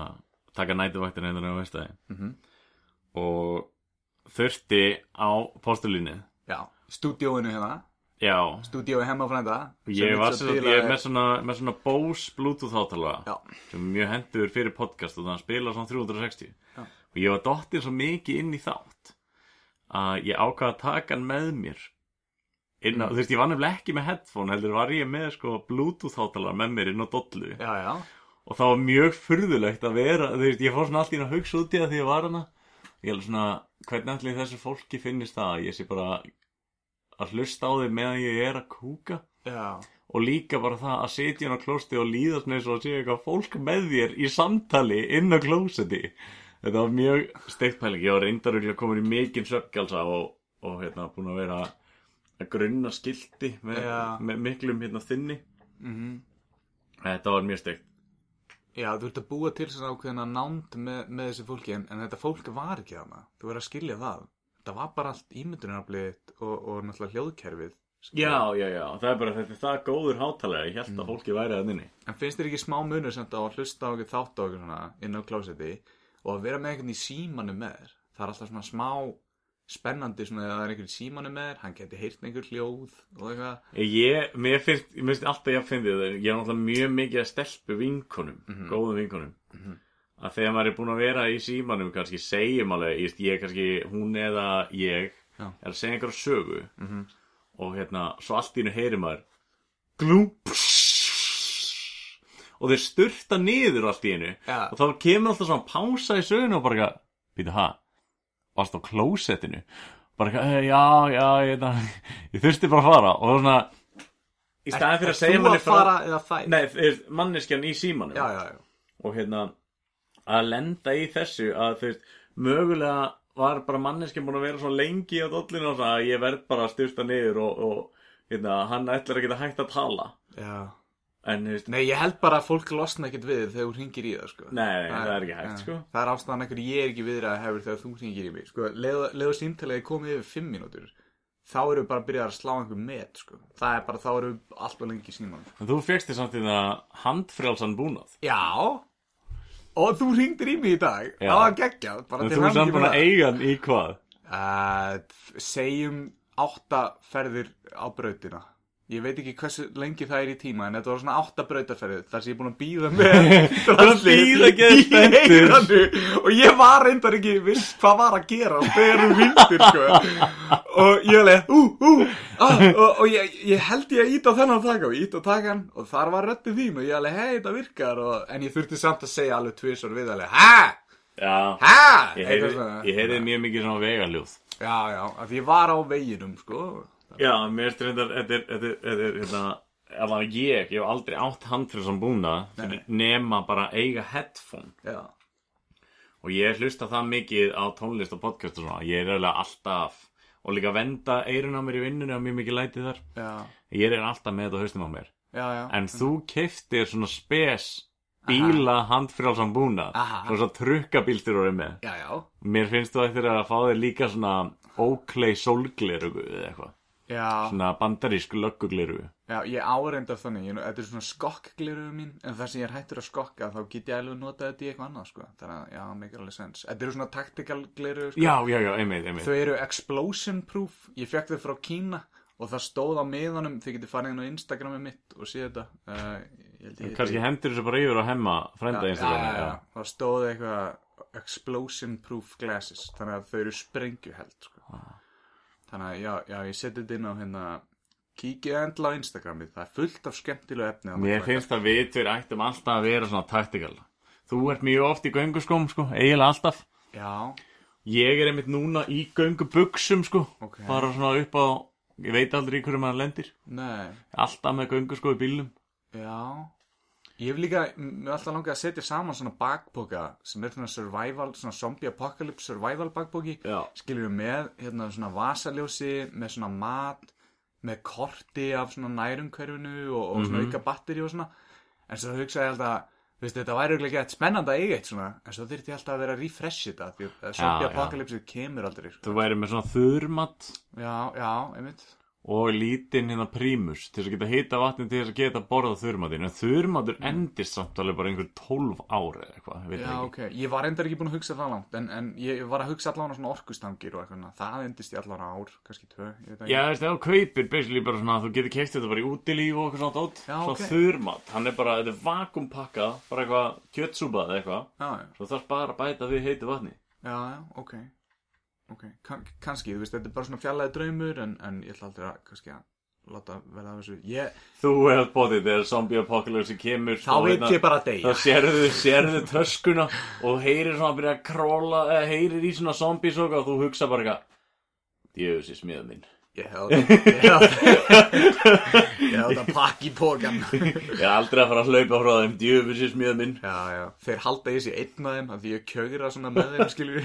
taka nætuvaktina hérna á veistæði Mhm. og þurfti á postulínu. já, stúdíóinu hérna. Já, stúdíói hemma frænda ég var svo, ég er með svona, með svona Bose Bluetooth hátalara já, sem mjög hendur fyrir podcast og það spila svona 360 Já. og ég var dottir svo mikið inn í þátt að ég ákvað að taka hann með mér inn á, þú veist, ég var nefnilega ekki með headphone heldur var ég með sko bluetooth hátalara með mér inn á dollu. Já, já. Og það var mjög furðulegt að vera þú veist, ég fór svona allt í að hugsa út í það því ég var hana ég held svona, hvernig allir þessu fólki finnist það að ég sé bara að hlusta á þig meðan ég er að kúka? Já. Og líka bara það að sitja inn á klósti og líðast með svo að sé eitthvað fólk með þér í samtali inn á klóseti þetta var mjög steikt pæling. Ég var reyndaruglega komin í mikinn söpgjalsa og, og hérna búin að vera grunna skilti með, Já. með miklum hérna þinni. Mm þetta var mjög steikt. Já, þú ert að búa til svona ákveðina nánd með, með þessu fólki en, en þetta fólk var ekki þarna. Þú verður að skilja það. Það var bara allt ímyndunaraflið og, og náttúrulega hljóðkerfið skilur. já, já, já, það er bara þetta er það góður hátalega. Ég held að fólki væri að inni. En finnst þér ekki smá munur sem þetta á að hlusta á okkur þátt á okkur svona inn á klósetti og að vera með einhvern í símanu með þér? Það er alltaf svona smá spennandi svona eða það er einhvern símanu með þér hann geti heyrt einhver hljóð og eitthvað. Ég, mér finnst, ég finnst alltaf ég að finna það, ég er náttúrulega mjög mikið að stelpu vinkonum, góðum vinkonum. Að þegar maður er búin að vera í símanum kannski segjum alveg, ég, ég kannski hún eða ég Já. er að segja einhverja sögu og hérna, svo allt í hennu heyri maður glúm og þeir sturta niður allt í hennu og þá kemur alltaf svona pása í sögunu og bara býtu ha varst á klósettinu. Bara "Eh, já, já, ég, ég þurfti bara að fara og það var svona í staðin fyrir að segja manni að fara eða þær nei, manneskjan í símanum. Já, já, já. Og hérna að lenda í þessu að þú veist mögulega var bara manneskjan búin að vera svo lengi á dollinu og svona að ég verð bara að styrsta niður og, og hérna, hann ætlar að geta hægt að tala. Já en þú veist, Nei, ég held bara að fólk losna ekkert við þegar þú ringir í það, sko. Nei, það er ekki hægt, ja. sko. Það er ástæðan ekkur ég er ekki viðrað hefur þegar þú ringir í mig, sko. Leðu símtalegi komið yfir fimm mínútur, þá erum við bara að byrja að slá einhver met, sko. Það er bara, þá erum við alltaf lengi í símanum. en þú fegst þér samt í það handfrjálsan búnað Já, og þú ringdir í mig í dag, Já. það var geggjað, bara en til þú það. hann í hvað Uh, segjum Ég veit ekki hversu lengi það er í tíma en þetta var svona átta brautarferðir þar sem ég er búin að býða með eyranu. Og ég var reyndar ekki viss hvað var að gera þegar hún ringdir sko. og ég alveg ú, ú, ah, og, og ég, ég held ég að íta á þennan taka og íta á takan og þar var röddið þín og ég alveg hei þetta virkar. Og, en ég þurfti samt að segja alveg tvisar við alveg hæ, já, hæ ég heyrði ég mjög mikið svona vegaljóð. Já, já, af því ég var á veginum, sko. Já, mér finnst reyndar, þetta er, hérna, alveg ég, ég hef aldrei átt handfrjálsan búnað Nei. nema bara eiga headphone. Já. og ég hlusta það mikið á tónlist og podcast og svona, ég er eiginlega alltaf og líka venda eirun á mér í vinnunni og mjög mikið lætið þar. Já, ég er alltaf með þetta á haustum á mér. Já, já. en þú keftir svona spes bíla handfrjálsan búnað Aha. svona svo trukkabílstur orðið með. Mér finnst þú eftir að fá þér líka svona Oakley sólglerugu eða eitthvað Já, svona bandarísk lögguglerugu já, ég áreindar þannig, ég, þetta er svona skokkgliruðu mín, en það sem ég er hættur að skokka, þá get ég alveg notað þetta í eitthvað annað, sko. Þannig að, já, make alveg sens. Þetta eru svona tactical gliruðu, sko. já, já, já, einmitt, einmitt Þau eru explosion proof, ég fekk þau frá Kína og það stóð á miðanum, þið getur farið inn á Instagramið mitt og séð þetta. Uh, ég held ég hendur þessu bara yfir á hemma frænda já, Instagram já, já, það stóð eitthvað explosion proof glasses þannig að þau eru sprengjuheld sko. Ah. Þannig að já, já ég seti þetta inn á hérna kíkið endla á Instagramið. Það er fullt af skemmtilegu efni Mér finnst að við tveir ættum alltaf að vera svona taktikal Þú ert mjög oft í gönguskóm, sko, eiginlega alltaf. Já, Ég er einmitt núna í göngubuxum, sko Ok. Bara svona upp á, ég veit aldrei hverju maður lendir. Nei, Alltaf með gönguskó í bílnum. Já ég hef líka, mér er alltaf langið að setja saman svona bakpoka sem er svona survival, svona zombie apocalypse survival bakpoki. Já. skilur við með hérna svona vasaljósi með svona mat með korti af svona nærumhverfinu og, og svona auka batteri og svona. En svo hugsaði ég alltaf þú veist, þetta væri auðvitað ekki spennandi að eiga eitt svona en svo þyrfti ég alltaf að vera að refresh þetta því að zombie apocalypse kemur aldrei sko. Þú væri með svona þurrmatt já, já, einmitt og lítinn hérna prímus til þess að geta hita vatni til þess að geta borða þurrmatinn. En þurrmatur endist samt alveg bara einhver 12 ári eða eitthvað, já, ekki. ok, ég var endar ekki búin að hugsa það langt en, en ég var að hugsa allavega svona orkustangir og eitthvað, það endist í allavega ár kannski tvö, ég veit ekki. Já, þú kaupir basically bara svona þú getur keift þetta bara í útilíf og eitthvað svona Já, Svo ok. þurrmat, hann er bara, þetta er vakuumpakkað bara eitthvað kjötsúpað eitthvað. Já, Svo þarf bara að bæta við heitu vatni. Já, ok ok, Kann, kannski, þú veist, þetta er bara svona fjallaði draumur en, en ég ætla aldrei að, kannski að láta vel af þessu. Ég, Þú hefði bótið þegar zombie apocalypse kemur þá veit ég bara að Þá deyja sérðu, sérðu töskuna og heyrir svona að byrja að króla eða heyrir í svona zombies og þú hugsa bara eitthvað Djöfus í smíða minn ég held að pakki pókan Ég er aldrei að fara að hlaupa frá þeim Djöfus í smíða minn. Já, já, þeir halda sig einn af þeim af því ég kjögra svona með þeim, skilur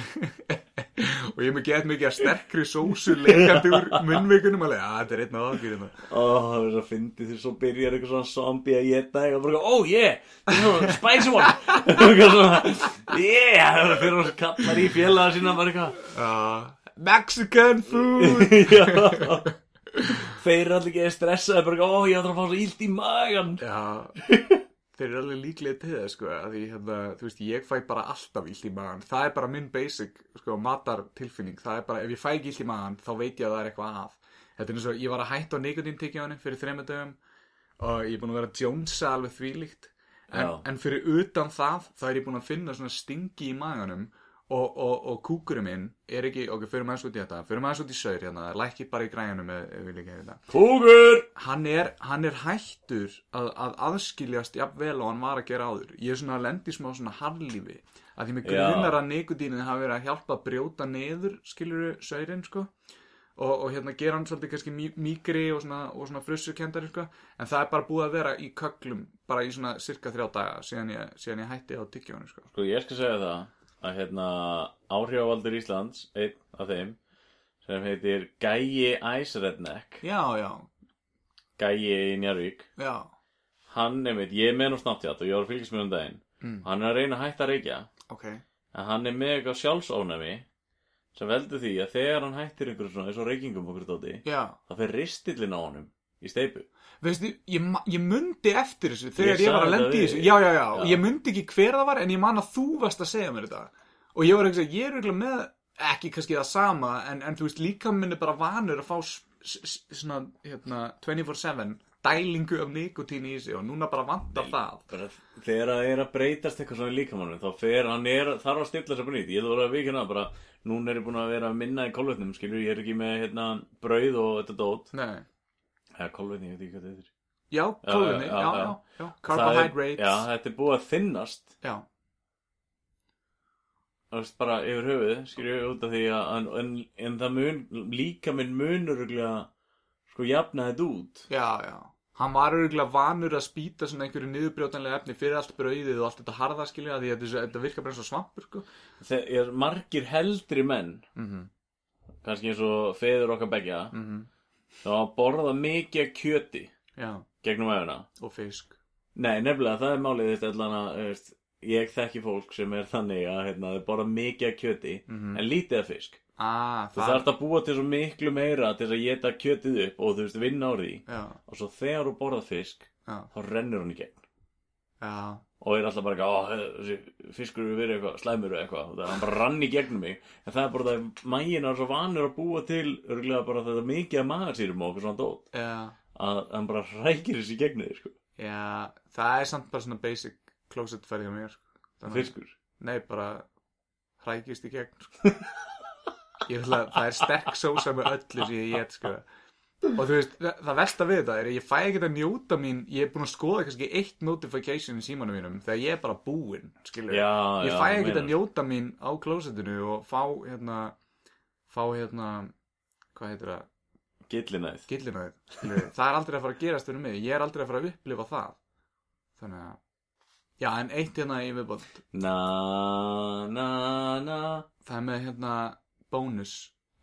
og ég með gett mikið að sterkri sósu leikandi úr munnvikunum alveg, að þetta er einn okkur hérna. Ó, það er svo fyndið því svo byrjar eitthvað svona zombie að geta eitthvað. Bara, ó, yeah, spicy one. Eitthvað svona, yeah það fyrir að kallar í félaga sína bara eitthvað Mexican food. Þeir eru allir ekki stressaði bara, ó, ég ætla að fá svo illt í magan Já, þeir eru alveg líklega til það, sko, því, hérna, þú veist, ég fæ bara alltaf illt í magan, það er bara minn basic, sko, matartilfinning, það er bara, ef ég fæ ekki illt í magan, þá veit ég að það er eitthvað að. Þetta er eins og, ég var að hætta á nikotintyggjónu fyrir þreymur dögum og ég er búin að vera jónsa alveg þvílíkt, en, en fyrir utan það, þá er ég búin að finna svona stingi í maganum og, og, og kúkurinn minn er ekki, ok, fyrir maður svo út í þetta, fyrir maður svo út í saur, hérna, lækki bara í græjunum ef, ef við líka þetta. Kúkur! Hann er, hann er hættur að, að aðskiljast jafnvel og hann var að gera áður. Ég er svona að lendi smá svona harlífi að því mig grunar að nikotínið hafi verið að hjálpa að brjóta niður skiluru saurinn sko. Og, og hérna gera hann svolítið kannski mý, mýgri og svona, svona frussukendari sko. En það er bara búið að vera í köglum bara í svona cirka þrjá daga síðan ég, síðan ég hætti á tyggjónu sko. Sko, ég skal segja það að hérna áhrifavaldur Íslands, einn af þeim sem heitir Gæi Ice Redneck já, já, Gæi í Njarvík já. Hann, einmitt, ég er með nú Snapchat og ég var að fylgjast með um daginn. Mm. hann er að reyna að hætta að reykja. Ok, en hann er með eitthvað sjálfsónæmi sem veldur því að þegar hann hættir einhverjum svona eins og reykingum okkur dóti já. þá fer ristillin á honum í steipu Veistu, ég, ég mundi eftir þessu þegar Ég ég, var að lendi í þessu. já, já, já, Já. ég mundi ekki hver það var en ég man að þú varst að segja mér þetta. Og ég var ekki að ég er eiginlega með ekki kannski það sama en, en þú veist líka minn er bara vanur að fá svona, hérna, 24-7 dælingu af nikotín í sig og núna bara vantar það. bara þegar það er að breytast eitthvað svona í líkamannum þá fer hann er, þarf að stilla sér bara nýtt. Ég að vera að vikina bara núna er ég búin að vera minna í kolvetnum skilur ég er ekki með hérna brauð og þetta dót. Nei. Eða kolvetni, ég veit ekki hvað þetta er já, kólinni, já, já, já, já, Það er- carbohydrates. Já, þetta er búið að þinnast já, þú veist, bara yfir höfuð skilur ég út af því að en, en, það mun, líka minn munur sko jafna þetta út. Já, já. Hann var örgulega vanur að spýta svona einhverju niðurbrjótanlega efni fyrir allt brauðið og allt þetta harða skilja því að þetta, virkar bara eins og svampur sko. þegar margir heldri menn mm -hmm. kannski eins og feður okkar begja Mm þá að borða mikið kjöti já, gegnum öfuna og fisk Nei, nefnilega, það er málið þetta allan að, veist, ég þekki fólk sem er þannig að, hérna, þau borða mikið kjöti, Mhm. en lítið af fisk. ah, Þú þarft að búa til svo miklu meira til að geta kjötið upp og þú veist, vinna á því. já, Og svo þegar þú borðað fisk, já, þá rennur hann í gegn. já, Og er alltaf bara eitthvað, þessi fiskur eru verið eitthvað, slæmur eða eitthvað. Það er hann bara rann í gegnum mig. En það er bara það, mægin er svo vanur að búa til, örgulega bara þetta mikið af magarsýrum og okkur svona dót. já, Að hann bara rækir þessi gegnum þig, sko. já það er samt bara svona basic closet færði á mér sko. Þannig að- Fiskur. nei, bara hrækist í gegn sko. ég ætla að það er sterk sósa með öllu sem ég get sko. Og þú veist, það, það versta við þetta er að ég fæ ekki að njóta mín ég er búin að skoða kannski eitt notification í símanum mínum þegar ég er bara búinn skilur Já, ég fæ ekki að njóta mín á klósettinu og fá hérna fá hérna hvað heitir það, Gillinæð. gillinæð það er aldrei að fara að gerast fyrir mig ég er aldrei að fara að upplifa það. Þannig að já en eitt hérna í viðbót. Na, na, na. Það er með hérna bónus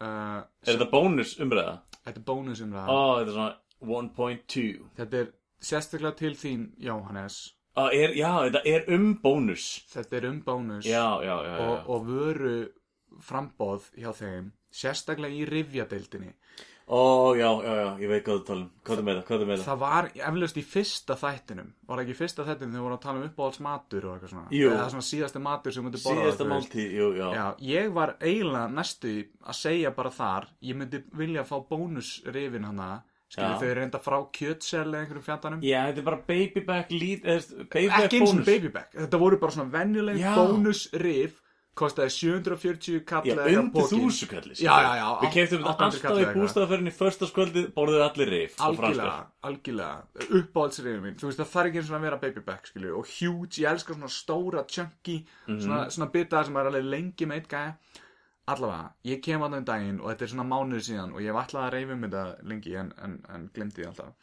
uh, Er þetta bónus umræða? Þetta er bónus um það. Ó, þetta er svona 1.2 þetta er sérstaklega til þín Jóhannes. Ó, er, Já, þetta er um bónus. Þetta er um bónus. Já, já, já, já. og, og vöru frambóð hjá þeim sérstaklega í rifjadeildinni Ó, já, já, já, ég veit hvað þú tala um. Hvað er með það, hvað er með það það var eflaust í fyrsta þættinum. Var ekki í fyrsta þættinum þegar við vorum að tala um uppáhalds matur og eitthvað svona? Jú. eða svona síðasti matur sem myndi borða Síðasta máltíð, jú, já. Já, ég var eiginlega næstu að segja bara þar ég myndi vilja fá bónusrifin hana skilur Já. þau reynda frá kjötsel eða einhverjum fjandanum. Já, þetta er bara baby back lít ekki eins og babyback þetta voru bara svona venjuleg Já. bónusrif kostaði 740 kall Já, undir þúsu kalli Já, já, já, Við 800 alltaf í bústaðaferðinni Föstaskvöldið borðið allir rif algjörlega, algjörlega. Uppáhaldsriðin mín, þú veist það þarf ekki eins og að vera baby back skilju, og huge, ég elskar svona stóra chunky, Mhm. svona, svona bita sem er alveg lengi með eitt gæja. Allavega, ég kem að um daginn og þetta er svona mánuður síðan og ég hef alltaf að reyfa um þetta lengi en, en, en glemdi því alltaf.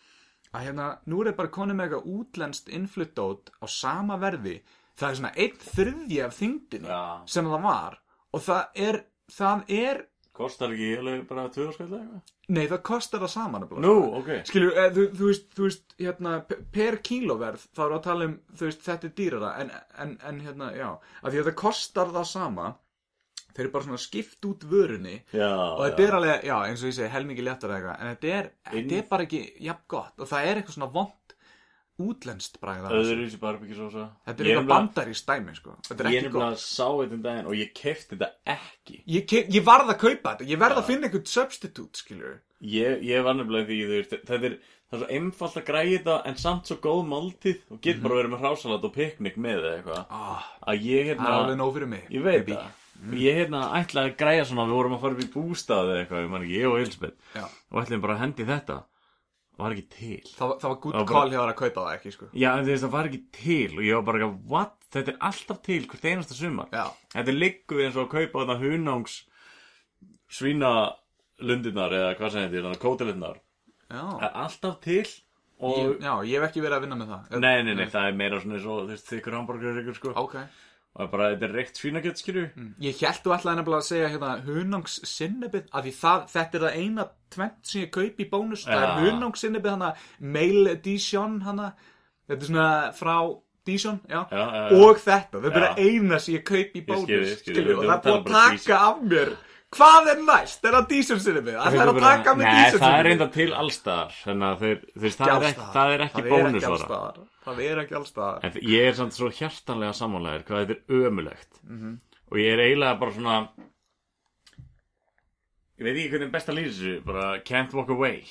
Að hérna, nú er bara konið með eitthvað útlenskt innfluttót á sama verði það er svona einn þriðji af þyngdinni Já. sem það var og það er, það er Kostar ekki alveg bara tvö skall eitthvað? nei, það kostar það saman nefnilega, Nú, ok Skilju, eh, þú, þú veist, þú veist, hérna, p- per kílóverð, þá erum við að tala um, þú veist, þetta er dýrara, en, en, en hérna, já, af því að það kostar það sama, þeir eru bara svona skipt út vörunni, Já, og þetta er alveg, já, eins og ég segi, helmingi léttar eitthvað, en þetta er, þetta er bara ekki jafn gott, og það er eitthvað svona vond útlenskt bræða, Öðruvísi barbekjusósa þetta er eitthvað bandar í stæmi, sko, þetta er Ég er ekki nefnilega gott. sá þetta um daginn og ég kefti þetta ekki. Ég, ke- ég varð að kaupa þetta, ég verð að finna eitthvað substitute, skilju. Ég, ég var nefnilega því, veist, þetta er, það er svo einfalt að græja þetta en samt svo góð máltíð og get bara verið með hrásalat og piknik með eða eitthvað. Ah, að ég það er hérna, alveg nóg fyrir mig. ég veit baby. það. Ég hérna ætlaði að græja svona, við vorum að fara upp í bústaði eða eitthvað, ég man ekki, ég og Elisabeth og ætlaðum bara að hendi þetta var ekki til Það, það var Það var bara- þér að kaupa það ekki, sko. Já, veist, það var ekki til og ég var bara what? Þetta er alltaf til hvert einasta sumar Já. Þetta liggur eins og að kaupa þarna hunangs svínalundirnar eða hvað sem þetta er, er alltaf til og Ég, já, ég hef ekki verið að vinna með það. Nei, nei, nei, það er meira svona þú veist, þykkur hamburger ykkur sko Ok. Og það bara, þetta er reykt svínakjöt, skilju Ég held þú nefnilega að segja hérna hunangs sinnebið, af því það, þetta er það eina tvent sem ég kaup í bónus, það er Já. hunangs sinnebið hana, mail Dijon hana, þetta er svona frá Dijon, já, Já, já, já. og þetta, þetta er það eina sem ég kaup í bónus, skilju, og það er erum að bara taka af mér, hvað er næst, er það Dijon sinnebið, það er að taka af mér Nei, það er reynda til allstaðar það er ekki, bónusvara það er ekki allstaðar, En ég er samt svo hjartanlega sammálaður hvað þetta er ömulegt Mhm. og ég er eiginlega bara svona ég veit ekki hvernig best að lýsa þessu bara can't walk away.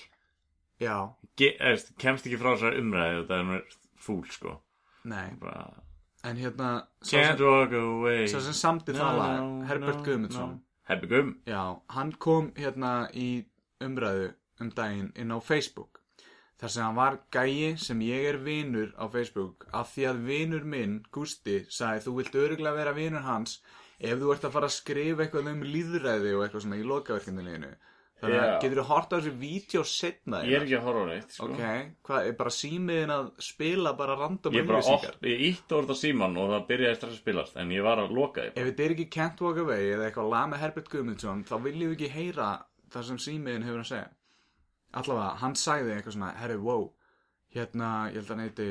Já, Ge eðst, kemst ekki frá þessar umræði og það er mér fúl sko. Nei, bara, en hérna, can't sem, walk away. sá sem samdi No, það lag, Herbert Guðmundsson, Guðm Já, hann kom hérna í umræðu um daginn inn á Facebook. Þar sem hann var gæi sem ég er vinur á Facebook. Af því að vinur minn, Gústi, sagði þú vilt öruglega vera vinur hans ef þú ert að fara að skrifa eitthvað um líðræði og eitthvað svona í lokaverkindinu þannig að getur þú hort á þessu vídeo setna ég er ekki að horfa á neitt sko. Ok, hvað, er bara símiðin að spila bara random ég bara oft, ég ítt orða síman og það byrjaði strax að spilast en ég var að loka því. Ef þetta er ekki Can't Walk Away eða eitthvað lag með Herbert Guðmundsson þá viljum við ekki heyra það sem símiðin hefur að segja. Allavega, hann sagði eitthvað svona Herri, wow, hérna, ég held að hann heiti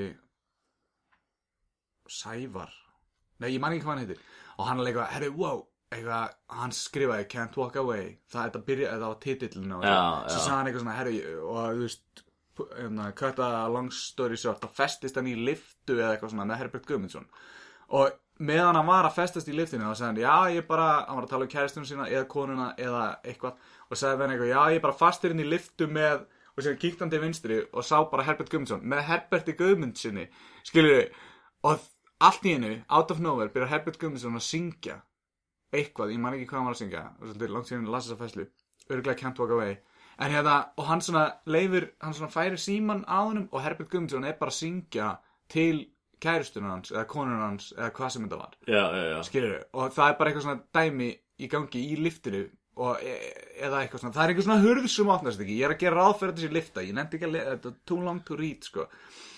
Sævar. Nei, ég man ekki hvað hann heitir. Og hann er eitthvað, herri, wow eitthvað, hann skrifaði Can't Walk Away. Það, þetta byrja, þetta var titillin á. Já, svo sagði hann eitthvað svona, herri og þú veist, hérna, cut a long story short þá festist hann í liftu eða eitthvað svona með Herbert Guðmundsson. Og meðan hann var að festast í liftinu þá sagði hann, já, ég bara, hann var að tala um kæristunum sína eða konuna eða eitthvað. Og sagði hann eitthvað, já, ég bara fastur inn í liftu með og sér kíkti hann til vinstri og sá bara Herbert Guðmundsson með Herberti Guðmundssoni skilur og allt í einu, out of nowhere, byrjar Herbert Guðmundsson að syngja eitthvað, ég man ekki hvað hann var að syngja svolítið langt síðan las þessa fæslu örgulega Can't Walk Away. En hérna, og hann svona leifir, hann svona færir síman á honum og Herbert Guðmundsson er bara að syngja til kæristunum hans eða konunum hans eða hvað sem þetta var. Já, já, já. Skilur og það er bara eitthvað svona dæmi í gangi í liftinu og e eða eitthvað svona, það er eitthvað svona hurð sem opnast ekki, ég er að gera ráð fyrir þessi lifta. Ég nefndi ekki að, þetta er too long to read sko.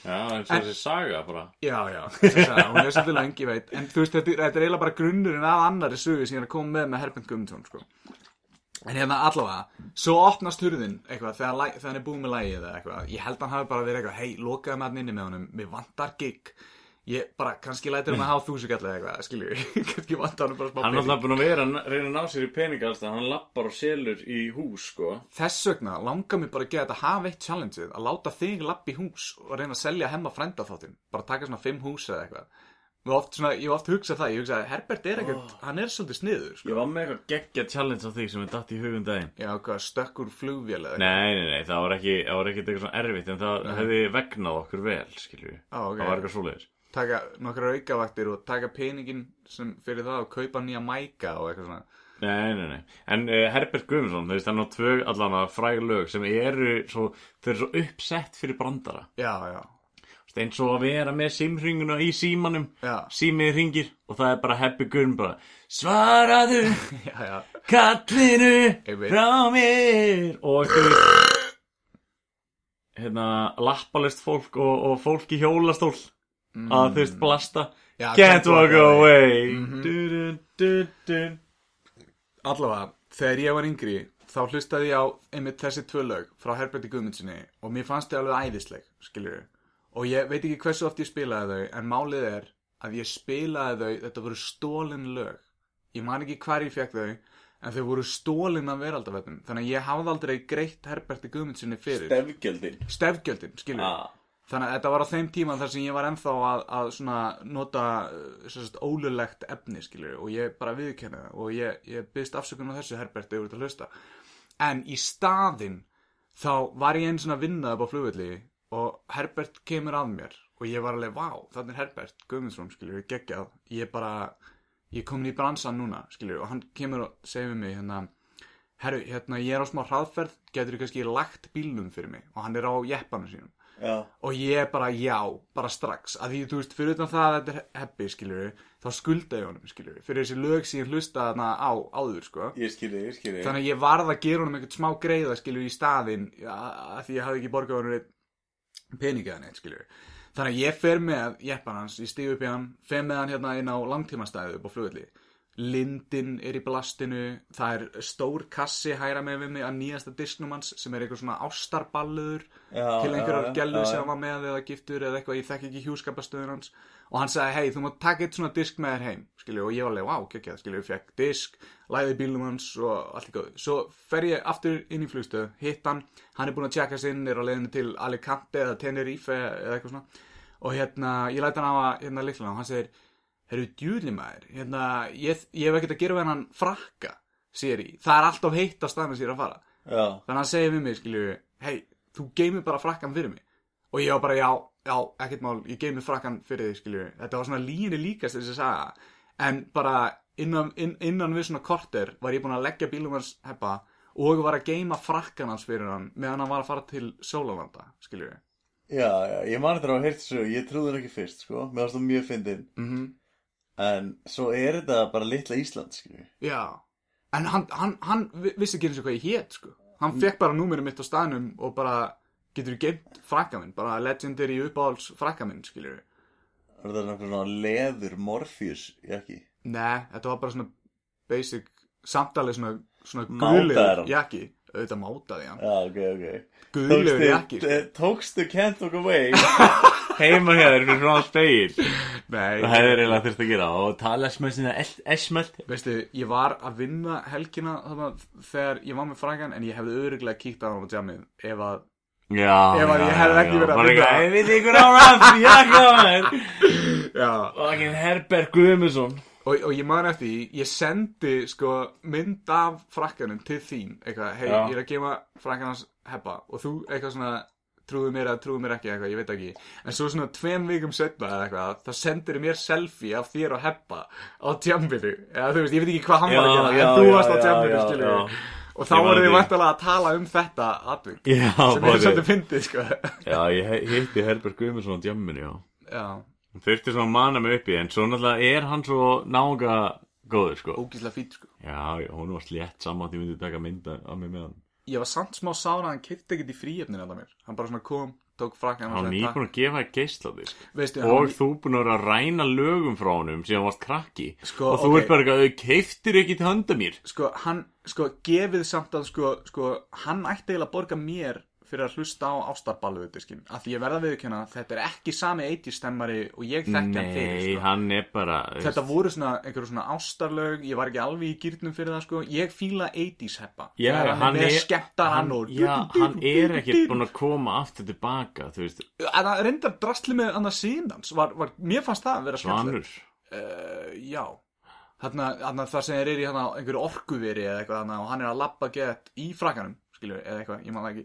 Já, eins og þessi saga bara. Já, já, þessi saga, hún er svolítið lengi veit. En þú veist, þetta, er- þetta er eiginlega bara grunnurinn af annari sögu sem ég er að koma með með Herbent Guðmundsson sko. En hérna allavega Svo opnast hurðin eitthvað þegar, þegar hann er búið með lægið eða eitthvað. Ég held að hann hafi bara verið eitthvað Hei, lokaði með hann inni með honum, mér vantar gig Ég bara, kannski lætur hann að hafa þúsugall eða eitthvað, skilju Kannski vantar hann bara smá hann er pening. alltaf búin að vera að reyna að ná sér í peninga alls það, hann lappar og selur í hús sko. Þess vegna langar mér bara að gera þetta hafa eitt challengeið Að láta þig lappa í hús og reyna að selja hemma frænda þáttinn Bara taka svona fimm hús eða eitthvað. Oft, svona, ég hef oft hugsað það, ég hugsaði Herbert er ekkert, hann er svolítið sniður sko. ég var með eitthvað geggja challenge á þig sem er datt í hugum daginn. Já, hvað, stökkur flugvél eða nei, nei, nei, það var ekki það var ekki eitthvað svona erfitt en það hefði vegnað okkur vel skilju, Á, ok. það var eitthvað svoleiðis taka nokkra aukavaktir og taka peningin sem fyrir það og kaupa nýja mæka og eitthvað svona Nei, nei, nei. En uh, Herbert Guðmundsson, þú veist, hann á tvö allan að fræg lög sem eru svo, þau eru svo uppsett fyrir brandara. Já, já, eins og að vera með simringuna í símanum, Já. símið ringir og það er bara Happy Gunn bara Svaraðu já, já kallinu frá mér og hérna, lappalist fólk og, og fólk í hjólastól að þú veist, blasta. Mm. Já, Can't walk away. Mhm. du, du, du, du. Allavega, þegar ég var yngri þá hlustaði ég á einmitt þessi tvö lög frá Herberti Guðmundssoni og mér fannst þau alveg æðisleg, skiljur og ég veit ekki hversu oft ég spilaði þau en málið er að ég spilaði þau þetta voru stólin lög. Ég man ekki hvar ég fekk þau en þau voru stólin af veraldavefnum þannig að ég hafði aldrei greitt Herberti Guðmundssoni fyrir. Stefgjöldin. Stefgjöldin, skiljur ah. Þannig að þetta var á þeim tíma þar sem ég var ennþá að, að nota sérst, ólulegt efni, skilur, og ég bara viðkenni það og ég, ég byggst afsökun á þessu Herbert yfir þetta hlusta. En í staðinn þá var ég einn svona að vinna upp á flugvelli og Herbert kemur að mér og ég var alveg, vá, þannig er Herbert Guðmundsson, skilur, geggjað. Ég bara, ég komin í bransan núna, skilur, og hann kemur og segir við mig, hérna, herru, hérna, ég er á smá hraðferð, getur þú kannski lagt bílnum fyrir mig og hann er á jeppanum sínum Já. Og ég bara já, bara strax. Að því þú veist, fyrir utan það að þetta er heppi skilur þá skulda ég honum skilur fyrir þessi lög sem ég hlusta þarna á áður sko. Ég skilji, ég skilji þannig að ég varð að gera honum eitthvað smá greiða skilur í staðinn ja, að því ég hafði ekki borgað honum neitt peninga eða neitt skilur þannig að ég fer með jeppan hans, ég stíg upp í hann fer með hann hérna inn á langtímastæðu upp á flugvelli Lindin er í blastinu það er stór kassi hæra með við mig að nýjasta disknum hans sem er eitthvað svona ástarballuður Já, til einhverjar gælu sem hann var með eða giftur eða eitthvað, ég þekki ekki hjúskapastöður hans. Og hann sagði, hei, þú mátt taka eitt svona disk með þér heim. Skilju, og ég var alveg, wow, geggjað, skilju, ég fekk disk læði bílum hans og allt góð svo fer ég aftur inn í flugstöð hitt hann, hann er búin að tjekka sinn er á leiðinu til Alicante eða Tenerife eða eitthvað svona. Og hérna, ég læti hann á að hérna líkla og hann segir, herru, djúli maður hérna, ég, ég hef ekkert að gera hann frakka, sér í það er alltaf heitt á staðinu sér að fara Já Þannig að hann segir við mig, skilju, hei, þú geymir bara frakkan fyrir mig. Og ég var bara, já, já, ekkert mál, ég geymir frakkan fyrir þig, skilju. Þetta var svona líni líkast þess að saga. En bara innan, inn, innan við svona korter var ég búin að leggja bílum hans heppa og var að geyma frakkan hans fyrir hann meðan hann var að fara til Sólalanda, skilju. Já, já, ég man þetta að hafa heyrt þessu, ég trúði henni ekki fyrst, sko, varst það mjög fyndin, Mm en svo er þetta bara litla Ísland, skilju. Já, en hann, hann, hann vi- vissi ekki eins og hvað ég hét, sko. Hann fekk bara númerið mitt á staðnum og bara getur geymt frakka minn, bara legendary uppáhalds frakka minn, skilju. Er þetta svona leður Morpheus, ég ekki? Nei, þetta var bara svona basic samtalið svona, svona hann? jakki auðvitað mátaði hann Já, ok, ok. guðlegur jakki tókstu Can't Walk Away heima hér fyrir frá speil? Nei, Það hefur eiginlega þurft að gera og tala smöð sinna esmöld. veistu, ég var að vinna helgina þarna þegar ég var með frækan en ég hefði öðruglega kíkt á hann á jammið ef að Já, að já, ég já, ekki verið að eitthvað, Ég veit ykkur á rafn, já, komið. Já, Og ekki Herbert Guðmundsson. Og, og ég man eftir því, ég sendi sko mynd af frakkanum til þín, eitthvað, hei, ég er að gefa frakkan hans heppa og þú eitthvað svona trúðu mér eða trúðu mér ekki eitthvað, ég veit ekki. En svo svona tveim vikum setna eða eitthvað þá sendir mér selfie af þér og heppa á tjambinu, eða þú veist, ég veit ekki hvað hann var að gera, en þú varst á tjambinu, skilur já. og þá Ég voru þið vantalega að tala um þetta atvik, Já, sem bóði. svolítið fyndið, sko. Já, ég he- hitti Herbert Guðmundsson á djamminu, já. já, Þurfti svona að mana mig upp í, en svo náttúrulega er hann svo nága góður, sko. ógíslega fýtt, sko Já, já, hún var slétt saman að ég myndi taka mynda af mig með hann. ég var samt smá sára að hann kipti ekkert í fríefnin að mér, hann bara svona kom, tók frakkan Hann var nýbúin að gefa þér geisladisk. veistu, Og hann, þú búin að vera að ræna lögum frá honum síðan varst krakki. Sko, og þú ok. ert bara eitthvað, þau keiftir ekki til handa mér. sko, hann, sko, gefið samt að, sko, sko, hann ætti eiginlega að borga mér fyrir að hlusta á ástarballuðutiskin af því ég verða að viðkjöna, þetta er ekki sami 80 stemmari og ég þekki hann fyrir, Nei, sko. hann er bara... Þetta voru svona, einhverju svona ástarlög, ég var ekki alveg í gýrnum fyrir það, sko, ég fíla 80s heppa. Já, hann með er- skemmtar hann hann, og... já, hann er ekkert búin að koma aftur tilbaka, þú veist, En það reyndar drastli með annað síndans, var, var, mér fannst það að vera svanur. uh, já. Þarna, þarna það sem er í einhverju orkuveri eða eitthvað og hann er að labba gett í frakkanum skilur, eða eitthvað, ég það ekki.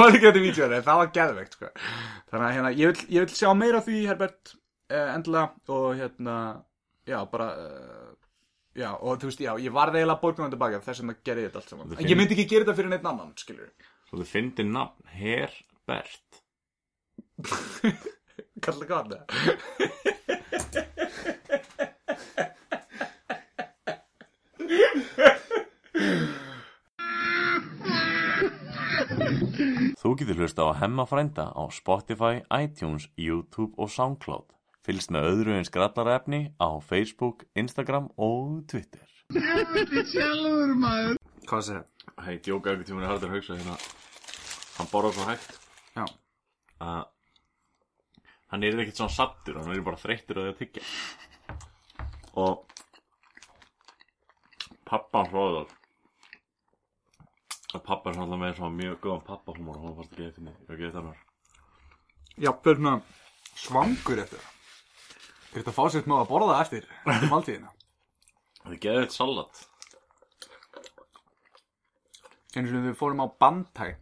Man ekki þetta en það var geðveikt sko. þannig að hérna, ég vil, ég vil sjá meira því Herbert, uh, endilega og hérna, já, bara uh, já, og þú veist, já, ég var eiginlega borgunum tilbaka þess að gerði þetta allt saman. Þú en ég myndi ekki gera þetta fyrir neitt annan, skilur Svo þið fyndi nafn Herbert. Kalla hvað getur hlusta á Hemma frænda á Spotify, iTunes, YouTube og Soundcloud. Fylgst með öðru eins grallarefni á Facebook, Instagram og Twitter. Sjálfur maður hvað segir Hei, djóka einhvern tímann er harður hugsa hérna. Hann borðar svo hægt já, að hann er ekkert svona sattur, hann er bara þreyttur að því að tyggja. Og pappa hans róðar og pappa er svona með svona mjög góðan pappahúmor og hann fannst ekki eftir mig, ég ekki eftir hann já, börna svangur eftir. Það er þetta fá sér með að borða eftir eftir máltíðina Það er geðið salat. Eins og við fórum á bandtæ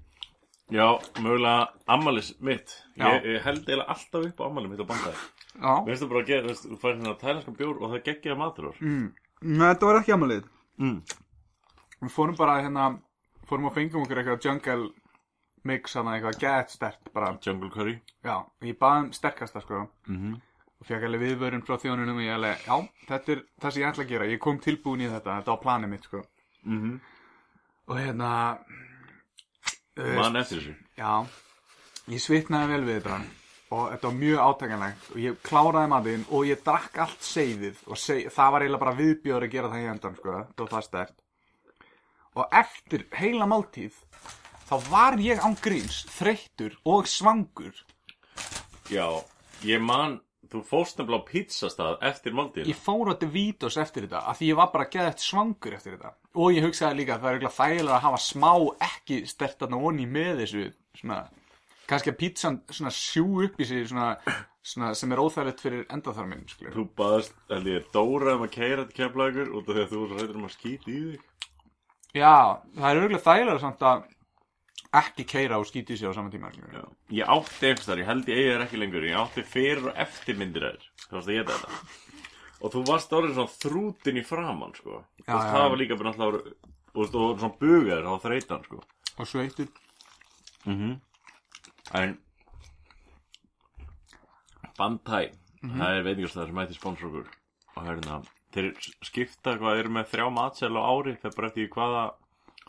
Já, mögulega ammalis mitt. Ég, ég held eiginlega alltaf upp á ammali mitt á bandæði já, Veistu bara að gera, þú færir hérna tælanskan bjór og það geggjaði matur úr mm. Nei, þetta var ekki amalið mm. Við fórum bara hérna Fórum og fengum okkur eitthvað jungle Mix hana eitthvað gett stert bara Jungle curry. Já, ég baði um sterkasta sko. Mm -hmm. Og fekk alveg viðvörun frá þjónunum Og ég alveg, já, þetta er það sem ég ætla að gera. Ég kom tilbúin í þetta, þetta var planið mitt sko. Mm -hmm. Og hérna þú veist, Man eftir þessu. Já, ég svitnaði vel við þetta. Og þetta var mjög átakanlegt. Og ég kláraði matinn og ég drakk allt seiðið og seg, það var eiginlega bara viðbjóður að gera það í endan sko, þetta var það stert og eftir heila máltíð þá var ég án gríns þreyttur og svangur. Já, ég man Þú fórst nefnilega á pizzastað eftir máltíðina. Ég fór á Devitos eftir þetta af því ég var bara geðið svangur eftir þetta. Og ég hugsaði líka að það er eiginlega þægilega að hafa smá ekki stertarna onni með þessu svona, kannski að pizzan svona sjú upp í sig svona, svona sem er óþægilegt fyrir endaþarminn. Þú baðast, held ég, Dóra um að keira til keflagur út af því að þú rættur um að skýta í þig já, það er eiginlega þægilega samt að ekki keira og skýti sig á sama tíma. Já. Ég átti einhvers þar, ég held ég eigi þér ekki lengur Ég átti fyrir og eftir myndir þær Þú varst að geta þetta Og þú varst orðin svona þrútin í framann sko. Já, Þú já. Það var líka bara náttúrulega Þú veist, og svona bugaður á þreytan sko. og sveittur mm En Bandhæ Það er veitingastæður sem ætti sponsor okkur Og hérna Þeir skipta hvað eru með þrjá matsel á ári Það er bara eftir hvaða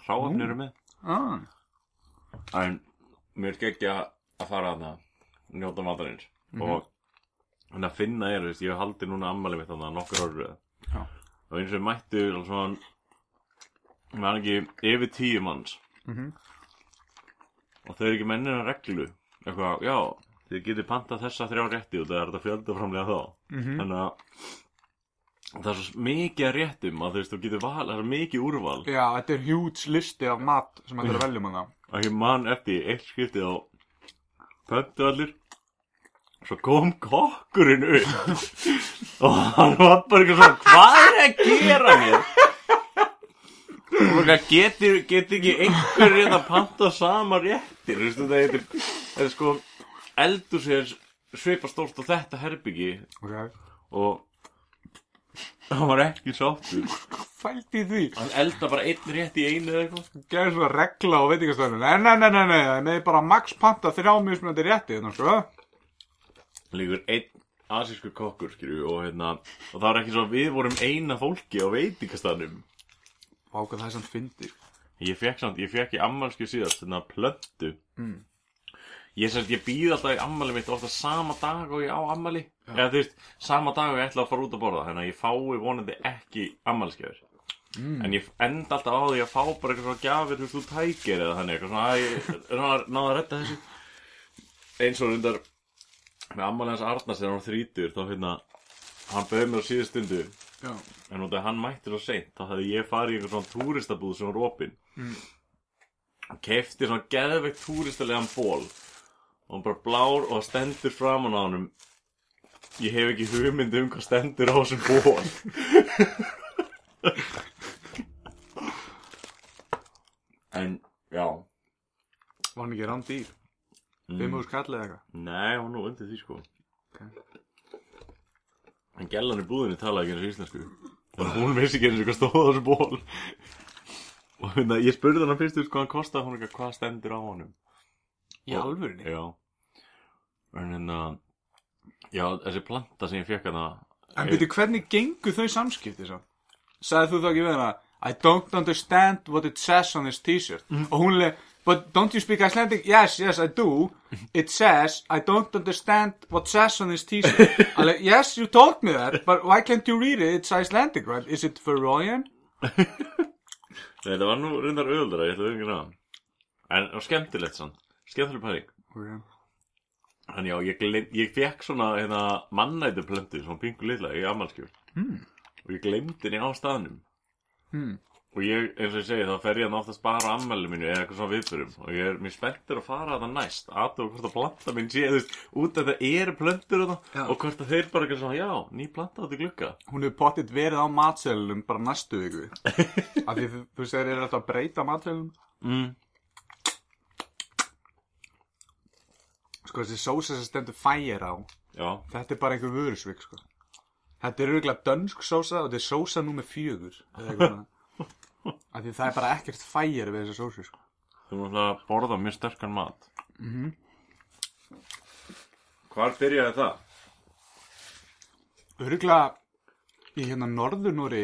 hráafni eru með ah. En mér geggja að fara að njóta matarins og þannig að finna er, veist, ég hef haldið núna ammali mitt þannig að nokkur orður Já. og eins og mættu maður ekki yfir tíu manns Mhm. og þau eru ekki mennina reglu eitthvað, já, þið getið pantað þessa þrjá rétti og það er þetta fjöldaframlega þá Mhm. þannig að það er svo mikið að réttum að þú veist, þú getur val, það er mikið úrval. Já, þetta er huge listi af mat sem þetta er að velja um hana. Að ég man eftir eitt skiptið á pöntu allir svo kom kokkurinn upp. Og hann var bara eitthvað svona hvað er að gera mér getur, getur ekki einhver reynd að panta sama réttir veist þetta er, er sko eldur sér svipa stórt á þetta herbyggi okay. og hann var ekki sáttur. Fælt í því. Hann elda bara einn rétt í einu eða eitthvað. Gerði svo regla á veitingastöðinu nei, nei, nei, nei, nei, það er bara max panta þrjá mismunandi rétti þannig sko. Líkur einn asísku kokkur skilju og hérna og það var ekki svo að við vorum eina fólki á veitingastannum Váka það er samt fyndi ég fekk samt, ég fekk í ammalskju síðast þarna plöntu. Mm. Ég ég býð alltaf í ammali mitt ofta sama dag og ég á ammali eða þú veist, sama dag og ég ætla að fara út að borða þannig að ég fái vonandi ekki ammalskefur mm. en ég enda alltaf á því að fá bara eitthvað svona gjafir þú tækir eða þannig eitthvað svona að ég náða að redda þessu? Eins og rundar með ammali hans Arnars þegar hann þrítur þá hérna hann bauð mér á síðu stundu. Já, En út af hann mætti svo seint þá hefði ég farið í einhver svona túristabúð og hann bara blár og það stendur framan á honum. Ég hef ekki hugmynd um hvað stendur á þessum ból En Var hann ekki rándýr? Fimm úr skall eða eitthvað? Nei, hún var nú undir því sko. Ok. En gellan í búðinni talaði ekki eins og íslensku. Þannig að hún vissi ekki eins og hvað stóð á þessu ból Og hérna, ég spurði hann fyrst út hvað hann kostaði hún ekki hvað stendur á honum Í Og- alvörinni? Já En hérna Já, þessi planta sem ég fekk hana En byrju, hvernig gengur þau samskipti svo? Sagði þú þá ekki við hana I don't understand what it says on this t-shirt Og hún leið But don't you speak Icelandic? Yes, yes, I do It says I don't understand what says on this t-shirt Alveg, Yes, you told me that But why can't you read it? It's Icelandic, right? Is it Faroian? Nei, það var nú reyndar öðuldra, ég ætla að vinga það En skemmtilegt sann Skemmtileg pæling Okay. En já, ég, gleym, ég fekk svona hérna, mannætu plöntu, svona pingu litla í afmælskjöf Hmm. og ég gleymdi henni á staðnum Hmm. og ég, eins og ég segi, þá fer ég hann oftast bara á afmæli mínu eða eitthvað svona viðförum og ég er mér spenntur að fara það næst aðtöfa hvort að planta mín sé, þú veist, út að það eru plöntur og, Já. og hvort að þeir bara ekki svona, já, ný planta átti glugga Hún hefur pottitt verið á matselunum bara næstu viku Af því þú, þú segir er þetta að breyta matselunum mm. Sko þessi sósa sem stendur fægir á Já, Þetta er bara einhver vörusvik sko Þetta er auðvitað dönsk sósa og þetta er sósa fjögur svona. Af því það er bara ekkert fægir við þessa sósu sko þú erum alltaf að borða mjög sterkan mat Mhm. Hvar byrjaði það? Öruglega í hérna norður Núri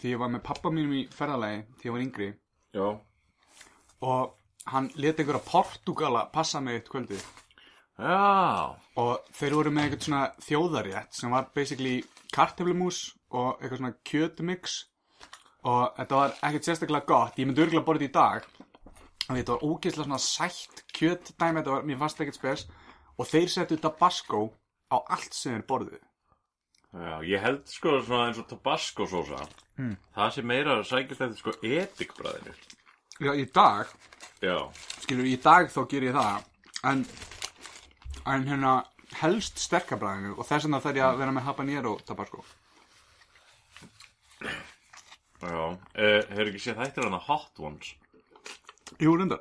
því ég var með pappa mínum í ferðalagi því ég var yngri Já, og hann leti einhverja Portugala passa mig eitt kvöldi. Já, og þeir voru með eitthvað svona þjóðarétt sem var basically kartöflumús og eitthvað svona kjötmix. Og þetta var ekkert sérstaklega gott. Ég myndi örgulega borðið í dag. Og þetta var ógeðslega svona sætt kjötdæmi. Þetta var, mér fannst ekkert spes. Og þeir settu tabasco á allt sem þeir borðið já, ég held sko svona eins og tabasco sósa. Hmm. Það sé meira sækist eftir sko etikbræðinu já, í dag, skilur, í dag þá ger ég það en en hérna helst sterkabræðinu og þess vegna þarf ég að vera með habanero tabasco já. Uh, Hefur ekki séð þættir hana Hot Ones. Jú, reyndar,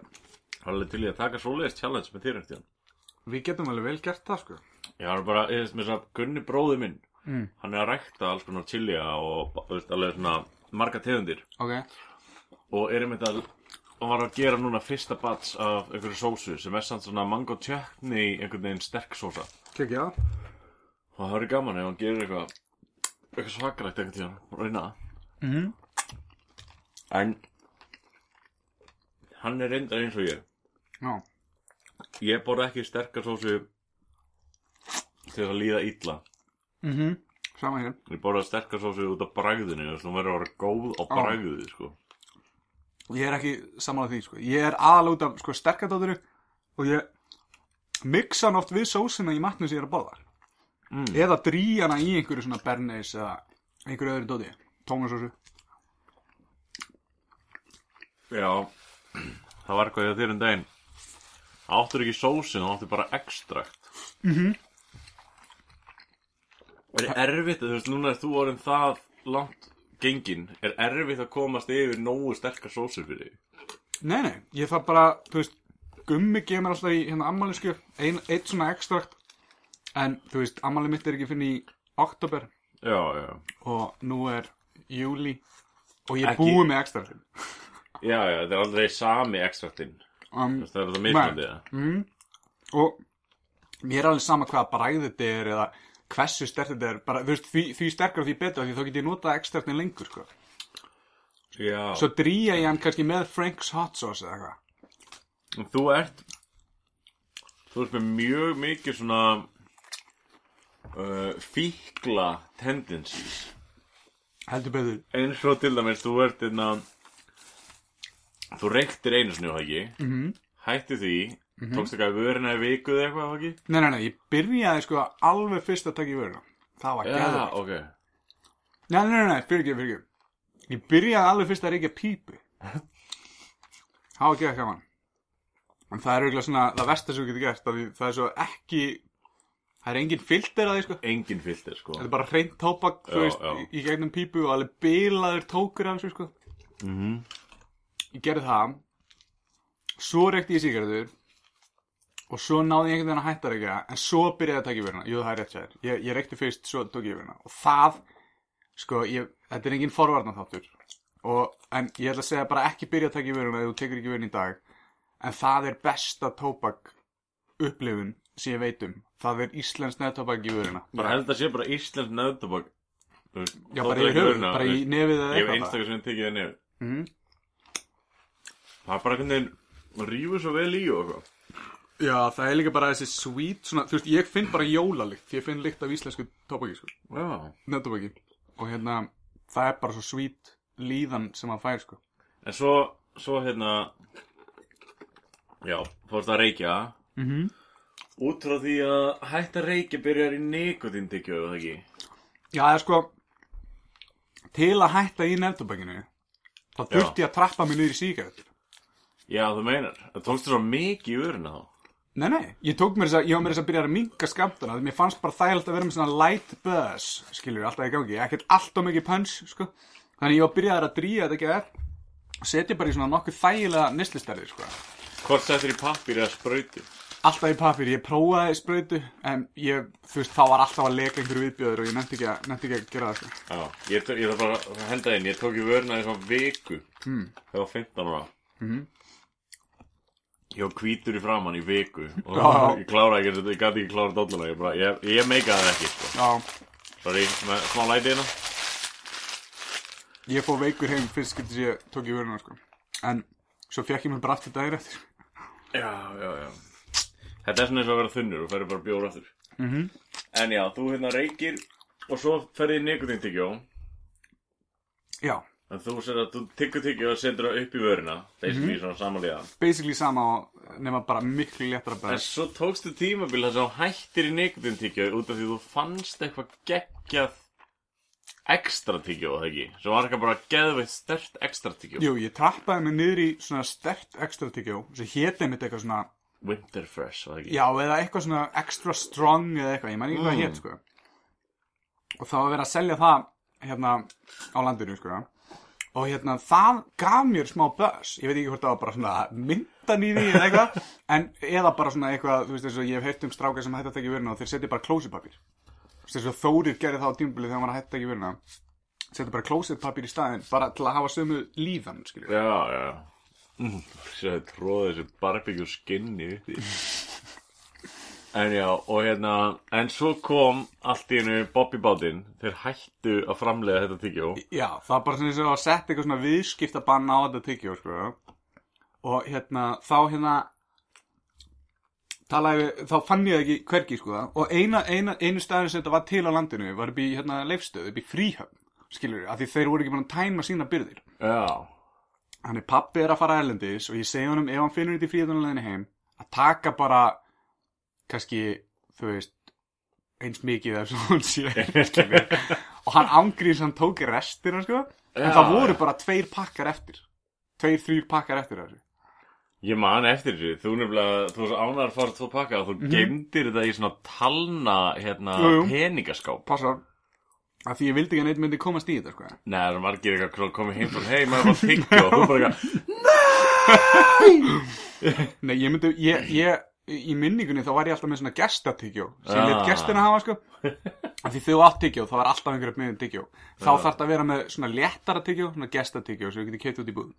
Það er alveg til í að taka svoleiðist challenge með þér eftir hann við getum alveg vel gert það sko. Já, það er bara, ég veist, með þess að Gunni bróði minn Mm. Hann er að rækta alls konar chilja og, veist, alveg svona marga tegundir. Ok, Og er einmitt að Hann var að gera núna fyrsta bats af einhverju sósu sem er samt svona mango chutney einhvern veginn sterk sósa. Kekja. Og það verður gaman ef hann gerir eitthvað eitthvað svakarægt eitthvað tíðan og reyna það. Mhm. en hann er reyndar eins og ég. Já, ég borða ekki sterkar sósu til að líða illa. Mhm, sama hér. Ég borða sterkar sósu út af að hún verður að vera góð á bragðið sko. Ég er ekki samanlega því, sko. Ég er af, sko, sterkadóturu og ég mixa hann oft við sósina í matnu sem ég er að borða. Mm. eða drí hana í einhverju svona berneis eða einhverju öðru dóti. Tómasósu já. Það var eitthvað hjá þér um daginn. Áttur ekki sósin, þá áttur bara ekstrakt Mhm. er erfitt, þú veist, núna er þú orðin það langt gengin er erfitt að komast yfir nógu sterkar sósur fyrir þig? Nei, nei, ég þarf bara, þú veist Gummi gefur mér alltaf í hérna ein, eitt svona ekstrakt en, þú veist, ammæli mitt er ekki finn í oktober já, já, og nú er júli og ég er Ekki- búið með ekstraktin já, já, þetta er aldrei sami ekstraktinn um, það er það mm, og mér er alveg sama hvað bræðið þetta er eða hversu sterk þetta er bara, þú veist, því, því sterkar því betur því þá get ég notað ekstraktin lengur sko. svo drýja ég hann kannski með Frank's hot sauce eða eitthvað. Þú ert þú ert með mjög mikið svona uh, fíkla tendencies. Heldur betur. Eins og til dæmis þú ert einna þú reyktir einu og ekki? Mm -hmm. hætti því tókst ekki að vörina í viku eða eitthvað það ekki nei, nei, nei, ég byrjaði sko alveg fyrst að taka í vöruna. Það var já, gæður ok. Nei, nei, nei, nei, fyrir ekki, fyrir ekki. Ég byrjaði alveg fyrst að reykja pípu. Það var gæður gaman. En það er auðvitað svona það versta sem þú getur gert það er svo ekki það er engin filter að því sko. Engin filter sko. Þetta er bara hreint tópak, þú Já, veist, já. í, gegnum pípu og alveg bilaður tókur af þessu, sko. mm Ég gerði það. Svo reykti ég sígarettur og svo náði ég einhvern veginn að hætta reykja en svo byrjaði að taka vöruna, jú það er rétt sér ég, ég reykti fyrst, svo tók ég vöruna. Og það, sko, ég, þetta er engin forvarnar þáttur og, en ég ætla að segja bara ekki byrja að taka vöruna ef þú tekur ekki vöruna í dag. En það er besta tóbak upplifun sem ég veit um. Það er íslensk neðtóbak í vöruna. Bara held að sé bara íslensk nöðtabak já, bara í höfuð, bara í nefið eða Ég hef eitthvað Já, það er líka bara þessi sweet svona, Þú veist, ég finn bara jólalikt Því ég finn lykt af íslensku tóbaki, sko. Já. Nefntóbaki Og hérna, það er bara svo sweet líðan sem hann fær, sko. En svo, svo hérna Já, fórst að reykja. Mm -hmm. Út frá því að hætta að reykja byrjar í nikotintyggju, eða ekki? Já, það er sko Til að hætta í nefntóbakinu Þá þurfti ég að trappa mig niður í sígarettur. Já, þú meinar, það tókstu svo mikið í öruna þá Nei, nei, ég tók mér þess að, ég var mér þess að byrja að minka skamtana því mér fannst bara þægilegt að vera með svona light buzz, skilur alltaf í gangi, ekkert alltaf mikið punch, sko. Þannig ég var byrjaðar að dríja þetta ekki að setja bara í svona nokkuð þægilega nýslisterði, sko. Hvort settur í pappir eða sprauti? Alltaf í papír, ég prófaði sprautu, en ég, þú veist, þá var alltaf að leka einhverju viðbjöður og ég nefndi ekki, að- nennti ekki að gera það, sko. Já, ég, ég Það var 15 ára. Ég var hvítur í framann í viku og Já. ég kláraði ekki, ég gæti ekki klára dolluna Ég, bara, ég, ég meikaði það ekki, sko Já, Sorry, með smá læti hérna ég fór veikur heim fyrst getur sem ég tók í vöruna, sko. En svo fekk ég mér bara aftur dagir eftir. Já, já, já Þetta er svona eins og að vera þunnur og ferði bara bjóra aftur Mhm. En já, þú hérna reykir og svo ferði í nikotintygjó Já, En þú sér að þú tyggur tygjó og setur það upp í vörina Basically Mhm. svona samanlega basically sama og nema bara miklu léttara En buzz. svo tókstu tímabil þess að hættir í nikotintygjó út af því þú fannst eitthvað geggjað ekstra tyggjó, það ekki? Svo var eitthvað bara geðveitt stert ekstra tyggjó Jú, ég trappaði mig niður í svona stert extra tyggjó sem héti mitt eitthvað svona Winter Fresh, það ekki? já, eða eitthvað svona extra strong eða eitthvað, ég man ekki hvað Mm. mm. hét sko. og það var verið að selja það hérna á landinu sko. Og hérna það gaf mér smá buzz. Ég veit ekki hvort það var bara svona myndan í því eða eitthvað en eða bara svona eitthvað þú veist þess að ég hef heyrt um strákar sem hætti að í vöruna og þeir setja bara klósipapír þess að Þórir gerði það á tímabili þegar hann hætti að í vöruna. Setja bara klósipapír í staðinn bara til að hafa sömu líðan skilur Já, já. Mm, Sér að tróða þessu barbecue skinni En já, og hérna En svo kom allt í hennu Bobby Bátinn Þeir hættu að framlega þetta tyggjó Já, það var bara svona eins og að setja eitthvað svona viðskiptabann á þetta tyggjó, sko. Og hérna, þá hérna, talaði við, þá fann ég ekki hvergi, sko. Og eina, eina, einu staðin sem þetta var til á landinu var upp í, hérna, leifstöð, upp í fríhöfn, skilur við, af því þeir voru ekki búin að tæma sína byrðir. Já Þannig pappi er að fara erlendis og ég segi honum, ef hann finnur þetta í fríhöfnarleginni heim, að taka bara, kannski, þú veist, eins mikið af svo hún sé, skilur og hann ángrís hann tók restina sko. En það voru bara tveir pakkar eftir. Tveir, þrýr pakkar eftir þessu. Ég man eftir þessu, þú nefnilega, þú var ánægður að fara tvo pakka og þú geymdir þetta í svona talna, hérna, Jú, jú. peningaskáp. passar. Af því ég vildi ekki að neitt myndi komast í þetta sko. Nei, það er margir eitthvað að koma heim frá, hei, maður var tyggja og þú bara eitthvað, nei, ég myndi, ég, ég í minningunni þá var ég alltaf með svona gestatygjó sem Ah. let gestina hafa sko. Af því þau átt tyggjó, þá var alltaf einhverjum með tyggjó þá þarf það að vera með svona léttara tyggjó svona gestatygjó sem við getum keitt út í búð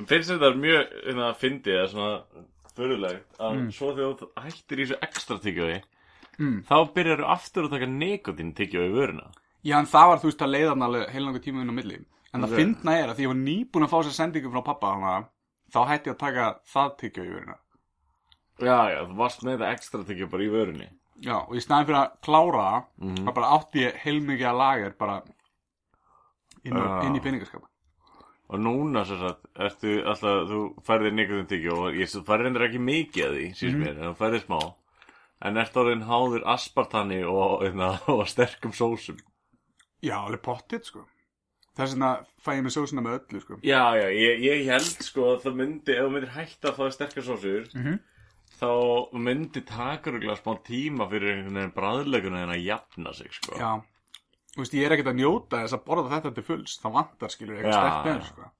en finnst þetta mjög, hérna, fyndið, eða svona, förulegt, að svo þegar þú hættir í þessu ekstra tyggjói, Mm. þá byrjar þú aftur að taka nikotin tyggjói í vöruna. Já, en það var þú veist að leiðan alveg heilangu tíma inn á milli. En það fyndna er að því ég var nýbúin að fá sér sendingu frá pappa hana, þá hætti ég að taka það tyggjó í veruna Já, já, þú varst með þetta ekstra tyggjói bara í vörunni. Já, og í staðin fyrir að klára það Mhm. þá bara átti ég heilmikið að lager bara inn, Já. inn í peningaskapa Og núna, svo sagt, ertu alltaf, þú færðir nikotin tyggjói og ég þú færðir endur ekki mikið að því, síðan Mhm. mér, en þú færðir smá. En ert orðin háður aspartani og, og, og sterkum sósum. Já, alveg pottitt sko Þess vegna fæ ég með sósuna með öllu sko Já, já, ég, ég held sko að það myndi, ef þú myndir hætta að fá sterkar sósur, Mhm. Þá myndi taka rúglega smá tíma fyrir einhvern veginn bræðleguna en að jafna sig, sko. Já, þú veist, ég er ekkert að njóta þess að borða þetta til fulls þá vantar skilur eitthvað sterkt með já. þessu, sko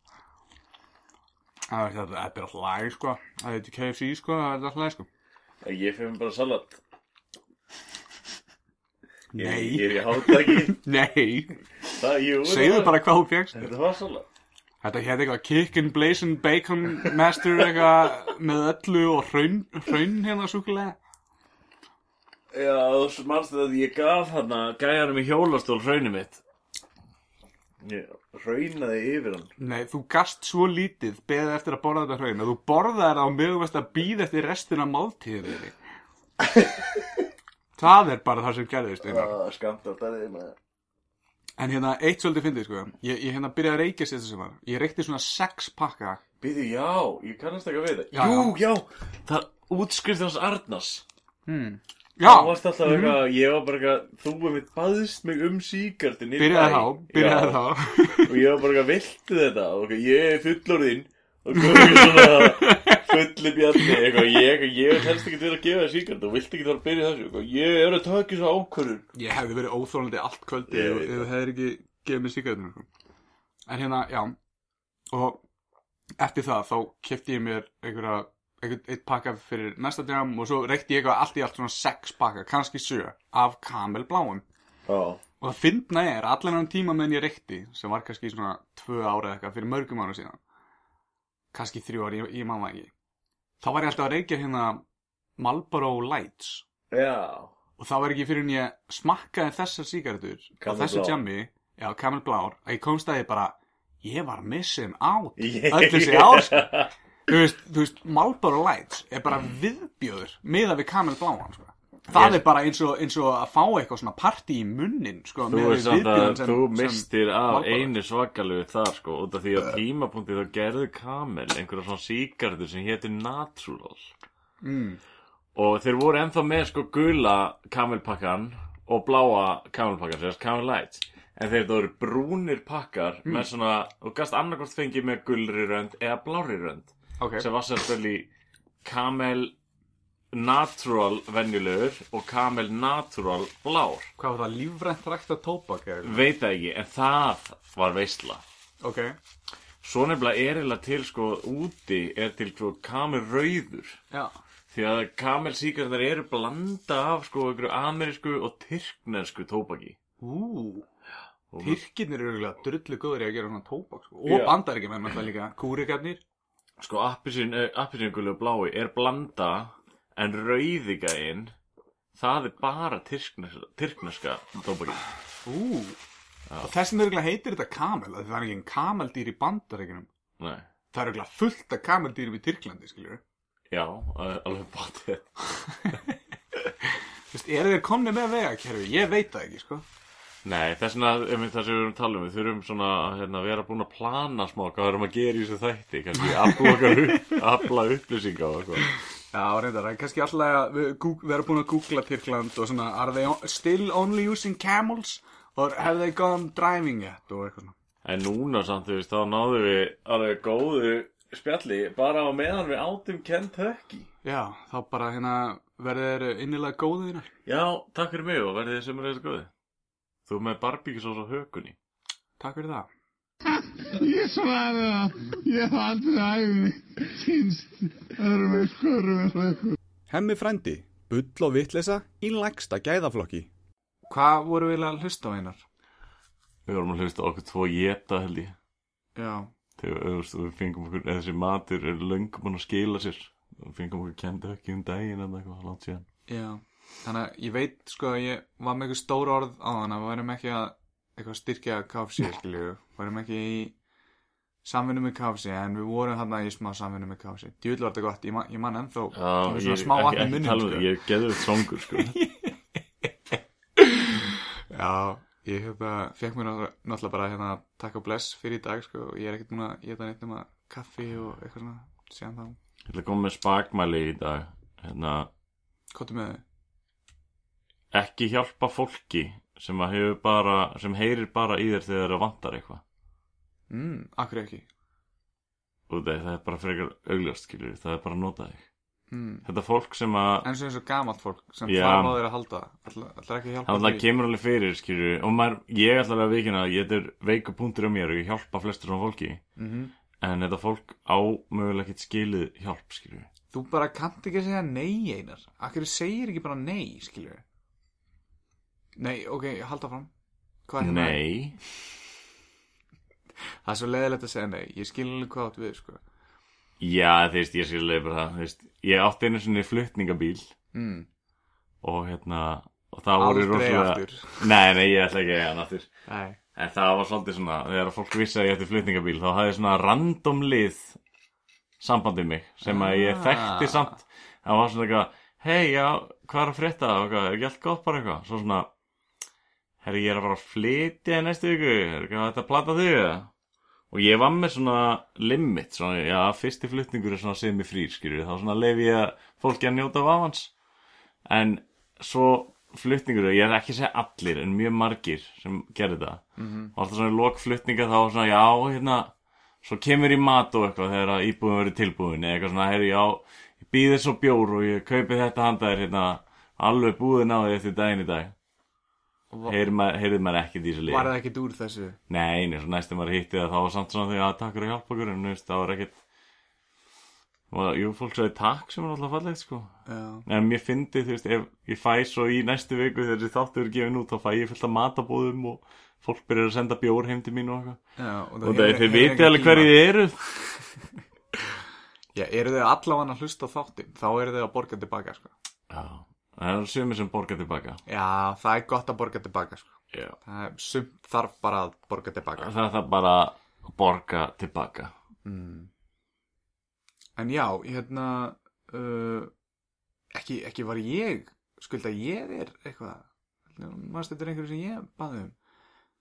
Það er þetta, þetta er alltaf læg, sko. Það er KFC, sko, það er alltaf læg, sko. Ég fyrir bara salat Nei, Ég er í hátaki nei. Það, jú Segðu bara hvað þú fegst. Þetta var salat Þetta hétt eitthvað Kickin' Blazin' Bacon Master eitthvað með öllu og hraun, hraun hérna súkulega. Já, þú mannstu að ég gaf hann að gæjanum í hjólastól hraunum mitt Ég hraunaði yfir hann Nei, þú gast svo lítið beðið eftir að borða þetta hraun og þú borðaði það á meðum veist að býða eftir restina máltíðir Það er bara það sem gerðist einar. Það skamt á stærðið með En hérna, eitt svolítið fyndið sko. Ég, ég hérna byrjaði að reykja sér sem var Ég reykti svona sex pakka. Býðu, já, ég kannast ekki að veita Já, Jú, já, það er útskrift hans Arnars. Hmm. Það Já, varst alltaf eitthvað, ég var bara eitthvað Þú er mitt baðist mig um síkartin í byrjaði bæ. þá, byrjaði þá. Og ég var bara eitthvað, viltu þetta? Og ok, ég er fullorðinn Og komið svona fulli bjarni eitthvað, ég, ég helst ekki til að gefa þér síkart og vilt ekki þar að byrja þessu eitthvað, ég er að taka þessu ákvörðun. Ég hefði verið óþólandi allt kvöldi Ég ef þú hefðir ekki gefið mér síkardinu sko. En hérna, já. Og eftir það þá kefti ég mér einhverja einhvern eitt pakka fyrir næsta djam og svo reykti ég eitthvað allt í allt svona sex pakka, kannski sjö af kamel bláum Já, og það fyndna er, allan hann tíma meðan ég reykti sem var kannski svona tvö ára eitthvað fyrir mörgum ára síðan kannski þrjú ára, ég, ég man það ekki. Þá var ég alltaf að reykja hérna Marlboro Lights. Já. Og þá var ekki fyrir en ég smakkaði þessar á Camel þessu jammi, já, Camel Blár. Að ég komst að ég bara, ég var missing out Ég- öll þessi ár sko. þú veist, veist, Marlboro Lights er bara viðbjöður miða við Camel Bláan sko. Það er bara eins og, eins og að fá eitthvað svona party í munnin sko, Þú að þú mistir af einu svakalegu þar sko út af því að tímapunkti þá gerðu Kamel einhverja svona síkardur sem hétu Natural mm, og þeir voru ennþá með sko gula kamelpakkan og bláa kamelpakkan, sem þess Camel Lights. En þeir það voru brúnir pakkar með svona, og gast annarkvort fengið með gulri rönd eða blári rönd ok, sem var sérstaklega Camel Natural venjulegur og Camel Natural blár. Hvað var það, lífrænt rækta tóbak eða veit það ekki, en það var veisla. Ok, svo nefnilega er eiginlega til sko úti er til sko Camel rauður. Já, Því að Camel síkarnar eru blanda af sko einhverju amerísku og tyrknensku tóbaki. ú. Og- Tyrkirnir eru eiginlega drullu góður í að gera svona tóbak sko. og Já. bandaríkjumenn með það líka, kúrikarnir. Sko appisinn, appisingulu og blái er blanda en rauðigæinn það er bara tyrkneska, tyrkneska tóbaki. Ú, og þess vegna örugglega heitir þetta kamel, af því það er ekki en kameldýr í bandaríkjunum. Nei, Það er örugglega fullt af kameldýrum í Tyrklandi, skiljur. já, eh, alveg báttið. Þú veist, eru þeir komni með vegakerfi? Ég veit það ekki, sko. Nei, þess vegna, einmitt það sem við erum að tala um, við þurfum svona að hérna, vera búin að plana smá hvað við erum að gera í þessu þætti, kannski afla okkar upp, afla upplýsinga og eitthvað. Já, reyndar, það er kannski alltaf að við vera búin að googla Tyrkland og svona, are they still only using camels? Or have they gone driving yet? Og eitthvað svona. En núna samt, þú veist, þá náðum við alveg góðu spjalli bara á meðan við átum Kentucky. Já, þá bara hérna verður þeir innilega góðu þínar. Já, takk fyrir mig og verðið þið sem er þessu góði. Þú með barbíkisós á hökunni. Takk fyrir það. Ég svaraði það. Ég hef aldrei æfni. Týnst öðrum með skörum eins og eitthvað. Hemmi frændi, bull og vitleysa í lægsta gæðaflokki. Hvað voru við að hlusta á einar? Við vorum að hlusta á okkur tvo geta held ég. Já, Þegar við fengum okkur, eða þessi matur er löngum búin að skila sér. Við fengum okkur Kentucky um daginn en eitthvað langt síðan. já. Þannig að ég veit sko að ég var með eitthvað stór orð á þann að við værum ekki að eitthvað styrkja KFC, skilju. Við værum ekki í samvinnu með KFC en við vorum þarna í smá samvinnu með KFC. Djúvill var þetta gott, ég man, ég man ennþá svona ég, smá vatn í ekki, ekki munnin, tala um sko. ég er geðveit songur, sko. Já, ég hérna, fekk mér náttúrulega- bara hérna takk og bless fyrir í dag sko og ég er ekkert núna, ég er það neitt um kaffi og eitthvað svona, síðan þá. Ég ætla að koma með spakmæli í dag. Hérna, ekki hjálpa fólki sem að bara, sem heyrir bara í þér þegar það vantar eitthvað. Mm, akkur ekki. Og það, það er bara frekar augljóst, skilur, það er bara að nota þig. Mm. Þetta fólk sem að, En eins og gamalt fólk sem Já. þarf á þeir að halda ætla, ætla ekki að hjálpa það alltaf kemur alveg fyrir, skilur, og maður, ég ætla alveg að vikina að ég er veiku punktur um mér og ég hjálpa flestur svona fólki. mm en þetta fólk á mögulega ekkert skilið hjálp skilur Þú bara kannt ekki að segja nei einar Akkur segir ekki bara nei, skilur Nei, ok, halda fram Hvað er hérna? nei, Það er svo leiðilegt að segja nei Ég skil alveg hvað átt við, sko já þú veist ég skilið bara það ég átti einu svona flutningabíl mm. og hérna og það voru rosalega nei, nei, ég ætla ekki að hann aftur Nei En það var svolítið svona, þegar fólk vissi að ég ætti flutningabíl, þá hafði svona random lið sambandið mig, sem að ég Ah. þekkti samt. Það var svona eitthvað, hei, já, hvað er að frétta, og hvað, er allt gott bara eitthvað? Svo svona, herri, ég er að fara að flytja í næstu viku, er ekki að þetta plata þig, eða? Og ég var með svona limit, svona, já, fyrsti flutningur er svona semi frýr, skilur, þá svona lefi ég fólki að njóta af hans. En svo flutningur, ég er ekki að segja allir en mjög margir sem gerði það Mhm. og alltaf svona í lok flutninga þá svona já, hérna, svo kemur í mat og eitthvað þegar að íbúðum verið tilbúin eða eitthvað svona, herri, já, ég býði svo bjór og ég kaupi þetta handa þér hérna, alveg búðin á því eftir daginn í dag Heyrið maður, maður ekki því Var það ekkert úr þessu? nei, næstum maður hitti það þá var samt svona því að takk fyrir að hjálpa okkur en það var ekkert og jú, fólk sagði takk sem er alltaf fallegt sko Já En mér fyndi, þú veist, ef ég fæ svo í næstu viku þegar þessi þáttur er gefin út þá fæ ég fullt af matabóðum og fólk byrjar að senda bjór heim til mín og eitthvað. Já, og það, þið hefur viti engan alveg hverju þið eru. Já, eru þið allavega að hlusta á þáttin Þá eru þið að borga tilbaka, sko Já, það eru sumir sem borga tilbaka. Já, það er gott að borga tilbaka, sko. Það er sumt þarf bara að borga tilbaka Það er það bara að borga tilbaka. mm. En já, hérna uh, ekki, ekki var ég skulda ég er eitthvað þetta er einhverju sem ég baði um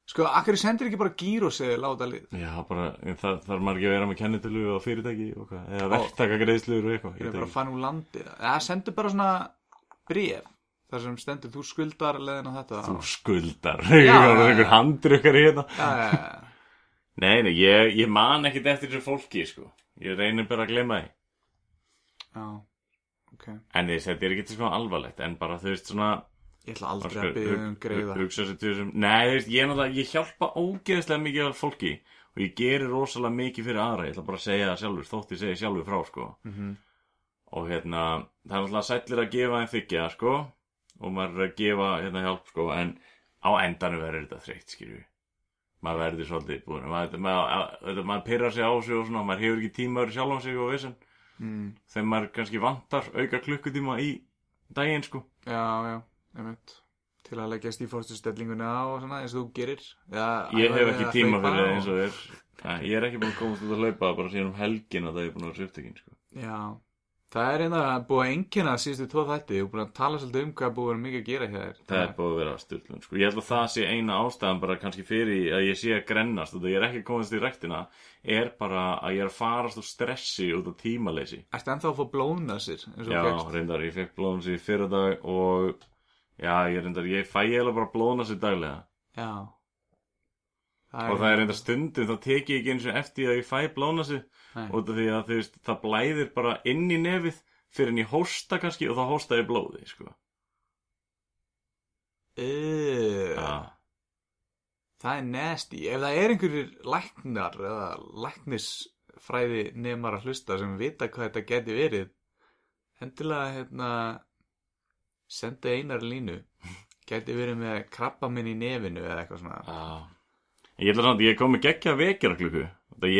Sko, akkur sendir ekki bara gíroseðil á þetta lið Já, bara, það þarf maður ekki að vera með kennitölu og fyrirtæki og eða verktaka greiðslur og eitthvað. Ég er bara að fann úr landi Já, sendur bara svona bréf þar sem stendur þú skuldar leðin á þetta Þú skuldar, er einhver já. handrukkar í hérna. Nei, nei, ég, ég man ekkit eftir þessu fólki, sko. Ég reynir bara að glemma því. já, ok En þess, þetta er ekki svona alvarlegt, en bara þú veist svona Ég ætla aldrei að byggja um greiða Nei, þú veist, ég, ég hjálpa ógeðslega mikið af fólki og ég geri rosalega mikið fyrir aðra ég ætla bara að segja það sjálfur, þótt ég segi sjálfur frá sko. Mhm. Og hérna það er náttúrulega sætlir að gefa en þykja sko, og maður er að gefa hérna hjálp sko, en á endanum verður þetta þreytt, skilju maður verður svolítið búin maður, maður, maður, pyrrar sig á sig og svona maður hefur ekki tíma fyrir sjálfan sig og vissin mm. þegar maður kannski vantar auka klukkutíma í daginn sko. Já, já, einmitt. Til að leggjast í fórstustellinguna og svona eins og þú gerir. Já, Ég hef ekki tíma fyrir það eins og er Nei, Ég er ekki búin að komast út að hlaupa bara síðan um helgina það ég er búin að vera sviptekinn sko. Já, það er einnig að búið að einkina síðustu tvo þætti. Og búin að tala svolítið um hvað búið að vera mikið að gera hér Það er búin að vera styrlun sko. Ég held að það sé eina ástæðan bara kannski fyrir að ég sé að grennast og það ég er ekki komast í rektina er bara að ég er að farast úr stressi út af tímaleysi. Ertu ennþá að fá blóðnasir og Já, fékkst? reyndar, ég fekk blóðnasi í fyrra dag og já, ég reyndar, ég fæ eiginlega bara blóðnasi daglega. Já og það er reyndar stundum þá tek ég ekki eins og eftir að ég fæ blóðnasi Nei. út af því að þú veist, það blæðir bara inn í nefið fyrir en ég hósta kannski og þá hósta ég blóði sko. Uh, Já. Það er nasty Ef það er einhverjir læknar eða læknisfræði nemar að hlusta sem vita hvað þetta geti verið endilega hérna senda einar línu geti verið með krabba minn í nefinu eða eitthvað svona Já. Ég ætla samt, ég kom með geggja vekjara klukku Það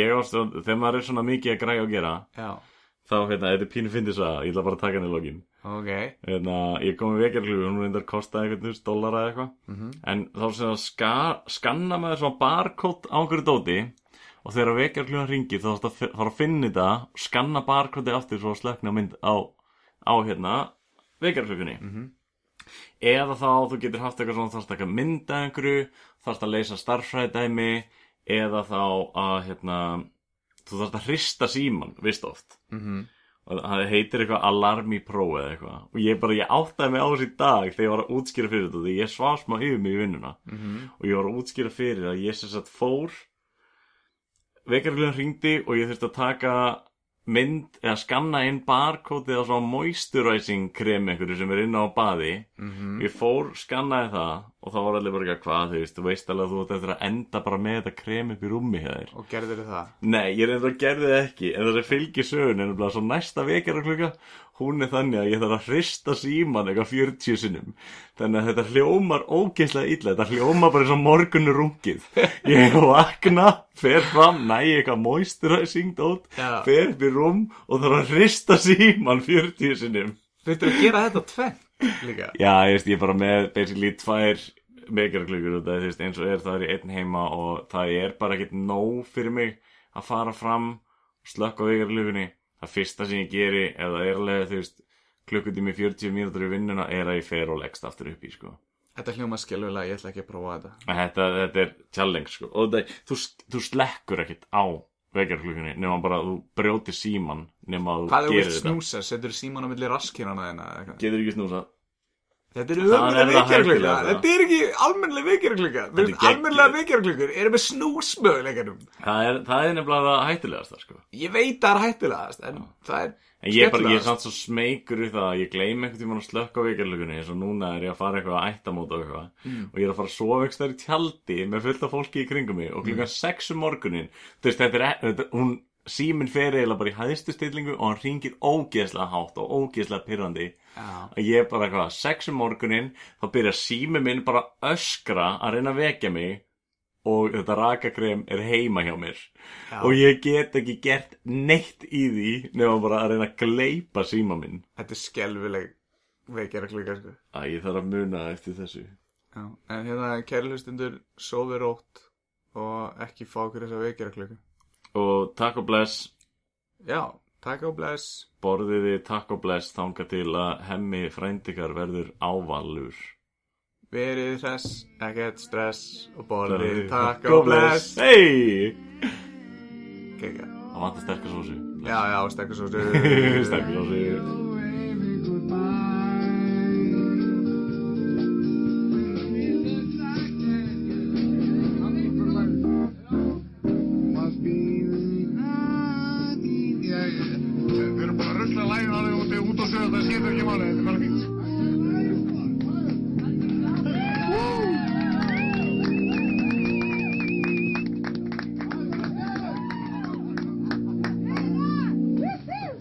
þegar maður er svona mikið að græja að gera Já, þá, hérna, þetta er pínu fyndis að ég ætla bara að taka henni í lokin. Ok. Hérna, ég kom með vekjara klukku, hún reyndar kostaði eitthvað þúst dólar eða eitthvað. Mhm. en þá sem að ska, skanna maður svona barcode á einhverju dóti og þegar vekjara klukkan ringi þá þarfst að að finna þetta skanna barcode aftur svo að slökna mynd á, á hérna vekjara klukkunni Mhm. Eða þá þú getur haft eitthvað svona þarfst að taka mynda einhverju þarfst að leysa starffræðdæmi eða þá að hérna þú þarfst að hrista síman, vist oft Mhm. og það heitir eitthvað Alarmi Pro eða eitthvað og ég bara, ég áttaði mig á þessi dag þegar ég var að útskýra fyrir þetta því ég svaf smá yfir mig í vinnuna Mhm. og ég var að útskýra fyrir að ég sem sagt fór vekarglun hringdi og ég þurfti að taka mynd eða skanna inn barkótið á svona moisturizing krem einhverju sem er inn á baði Mhm. ég fór, skannaði það og þá var allir bara ekki hvað, þú veist, þú veist alveg að þú eftir að enda bara með þetta krem upp í rúmi hjá þér. Og gerðir það? Nei, ég reyndar að gerði það ekki en það sem fylgir sögun en það svo næsta vekjara klukka hún er þannig að ég þarf að hrista síman eitthvað 40 sinnum. Þannig að þetta hljómar ógeðslega illa þetta hljómar bara eins og morgunur rungið ég vakna, fer fram næ eitthvað moisturizing dót fer upp í rúm og þarf að hrista síman 40 sinnum. Þurftu að gera þetta tvenn líka. Já, ég veist, ég er bara með basically tvær vekjarklukkur út af því, eins og er það er í einn heima og það er bara ekkert nóg fyrir mig að fara fram og slökka á vekjarklukkunni það fyrsta sem ég geri, ef það er alveg, þú veist klukkutími 40 mínútur í vinnuna er að ég fer og leggst aftur upp í, sko. Þetta hljóma skelvilega, ég ætla ekki að prófa þetta. Þetta, þetta er challenge, sko. Og það, þú, þú slekkur ekkert á vekjarklukkunni nema bara að þú brjóti síman nema að þú Hvað er þú gerir þetta snúsa? Setur síman á milli raskirana þeina? Getur ekki snúsa Þetta er er það vekjarklukka hættulegasta. Þetta. Er ekki er geggjuð. Almennlega vekjarklukkur eru með snúsmöguleikanum? Það er, það er nefnilega það hættulegasta, sko. Ég veit það er hættulegast En það er En ég er bara, ég er samt svo smeykur við það að ég gleym einhvern tímann að slökka á vekjarlugunni eins og núna er ég að fara eitthvað að ættamóta og eitthvað. Og ég er að fara að sofa eitthvað í tjaldi með fullt af fólki í kringum mig. Og klukkan 6 um morgunin þú veist, þetta er, e- þetta, hún síminn fer eiginlega bara í hæðstu stillingu og hann ringir ógeðslega hátt og ógeðslega pyrrandi að ég er bara eitthvað 6 um morgunin þá byrja síminn minn bara að öskra að reyna að vekja mig og þetta rakakrem er heima hjá mér Já. og ég get ekki gert neitt í því nema bara að reyna að gleipa síma minn Þetta er skelvileg vekjarklukka sko. að ég þarf að muna eftir þessu Já. En hérna kæri hlustundur Sofi rótt Og ekki fá okkur þessa vekjarklukka og takk og bless. Já, á bless. Borðiði takk og bless þanga til að hemmi frændikar verður ávalur. Verið hress, ekkert stress Og borðið takk á bless. Hei það vantar sterkar sósu. Já, já, stekkur svo sterkar sósu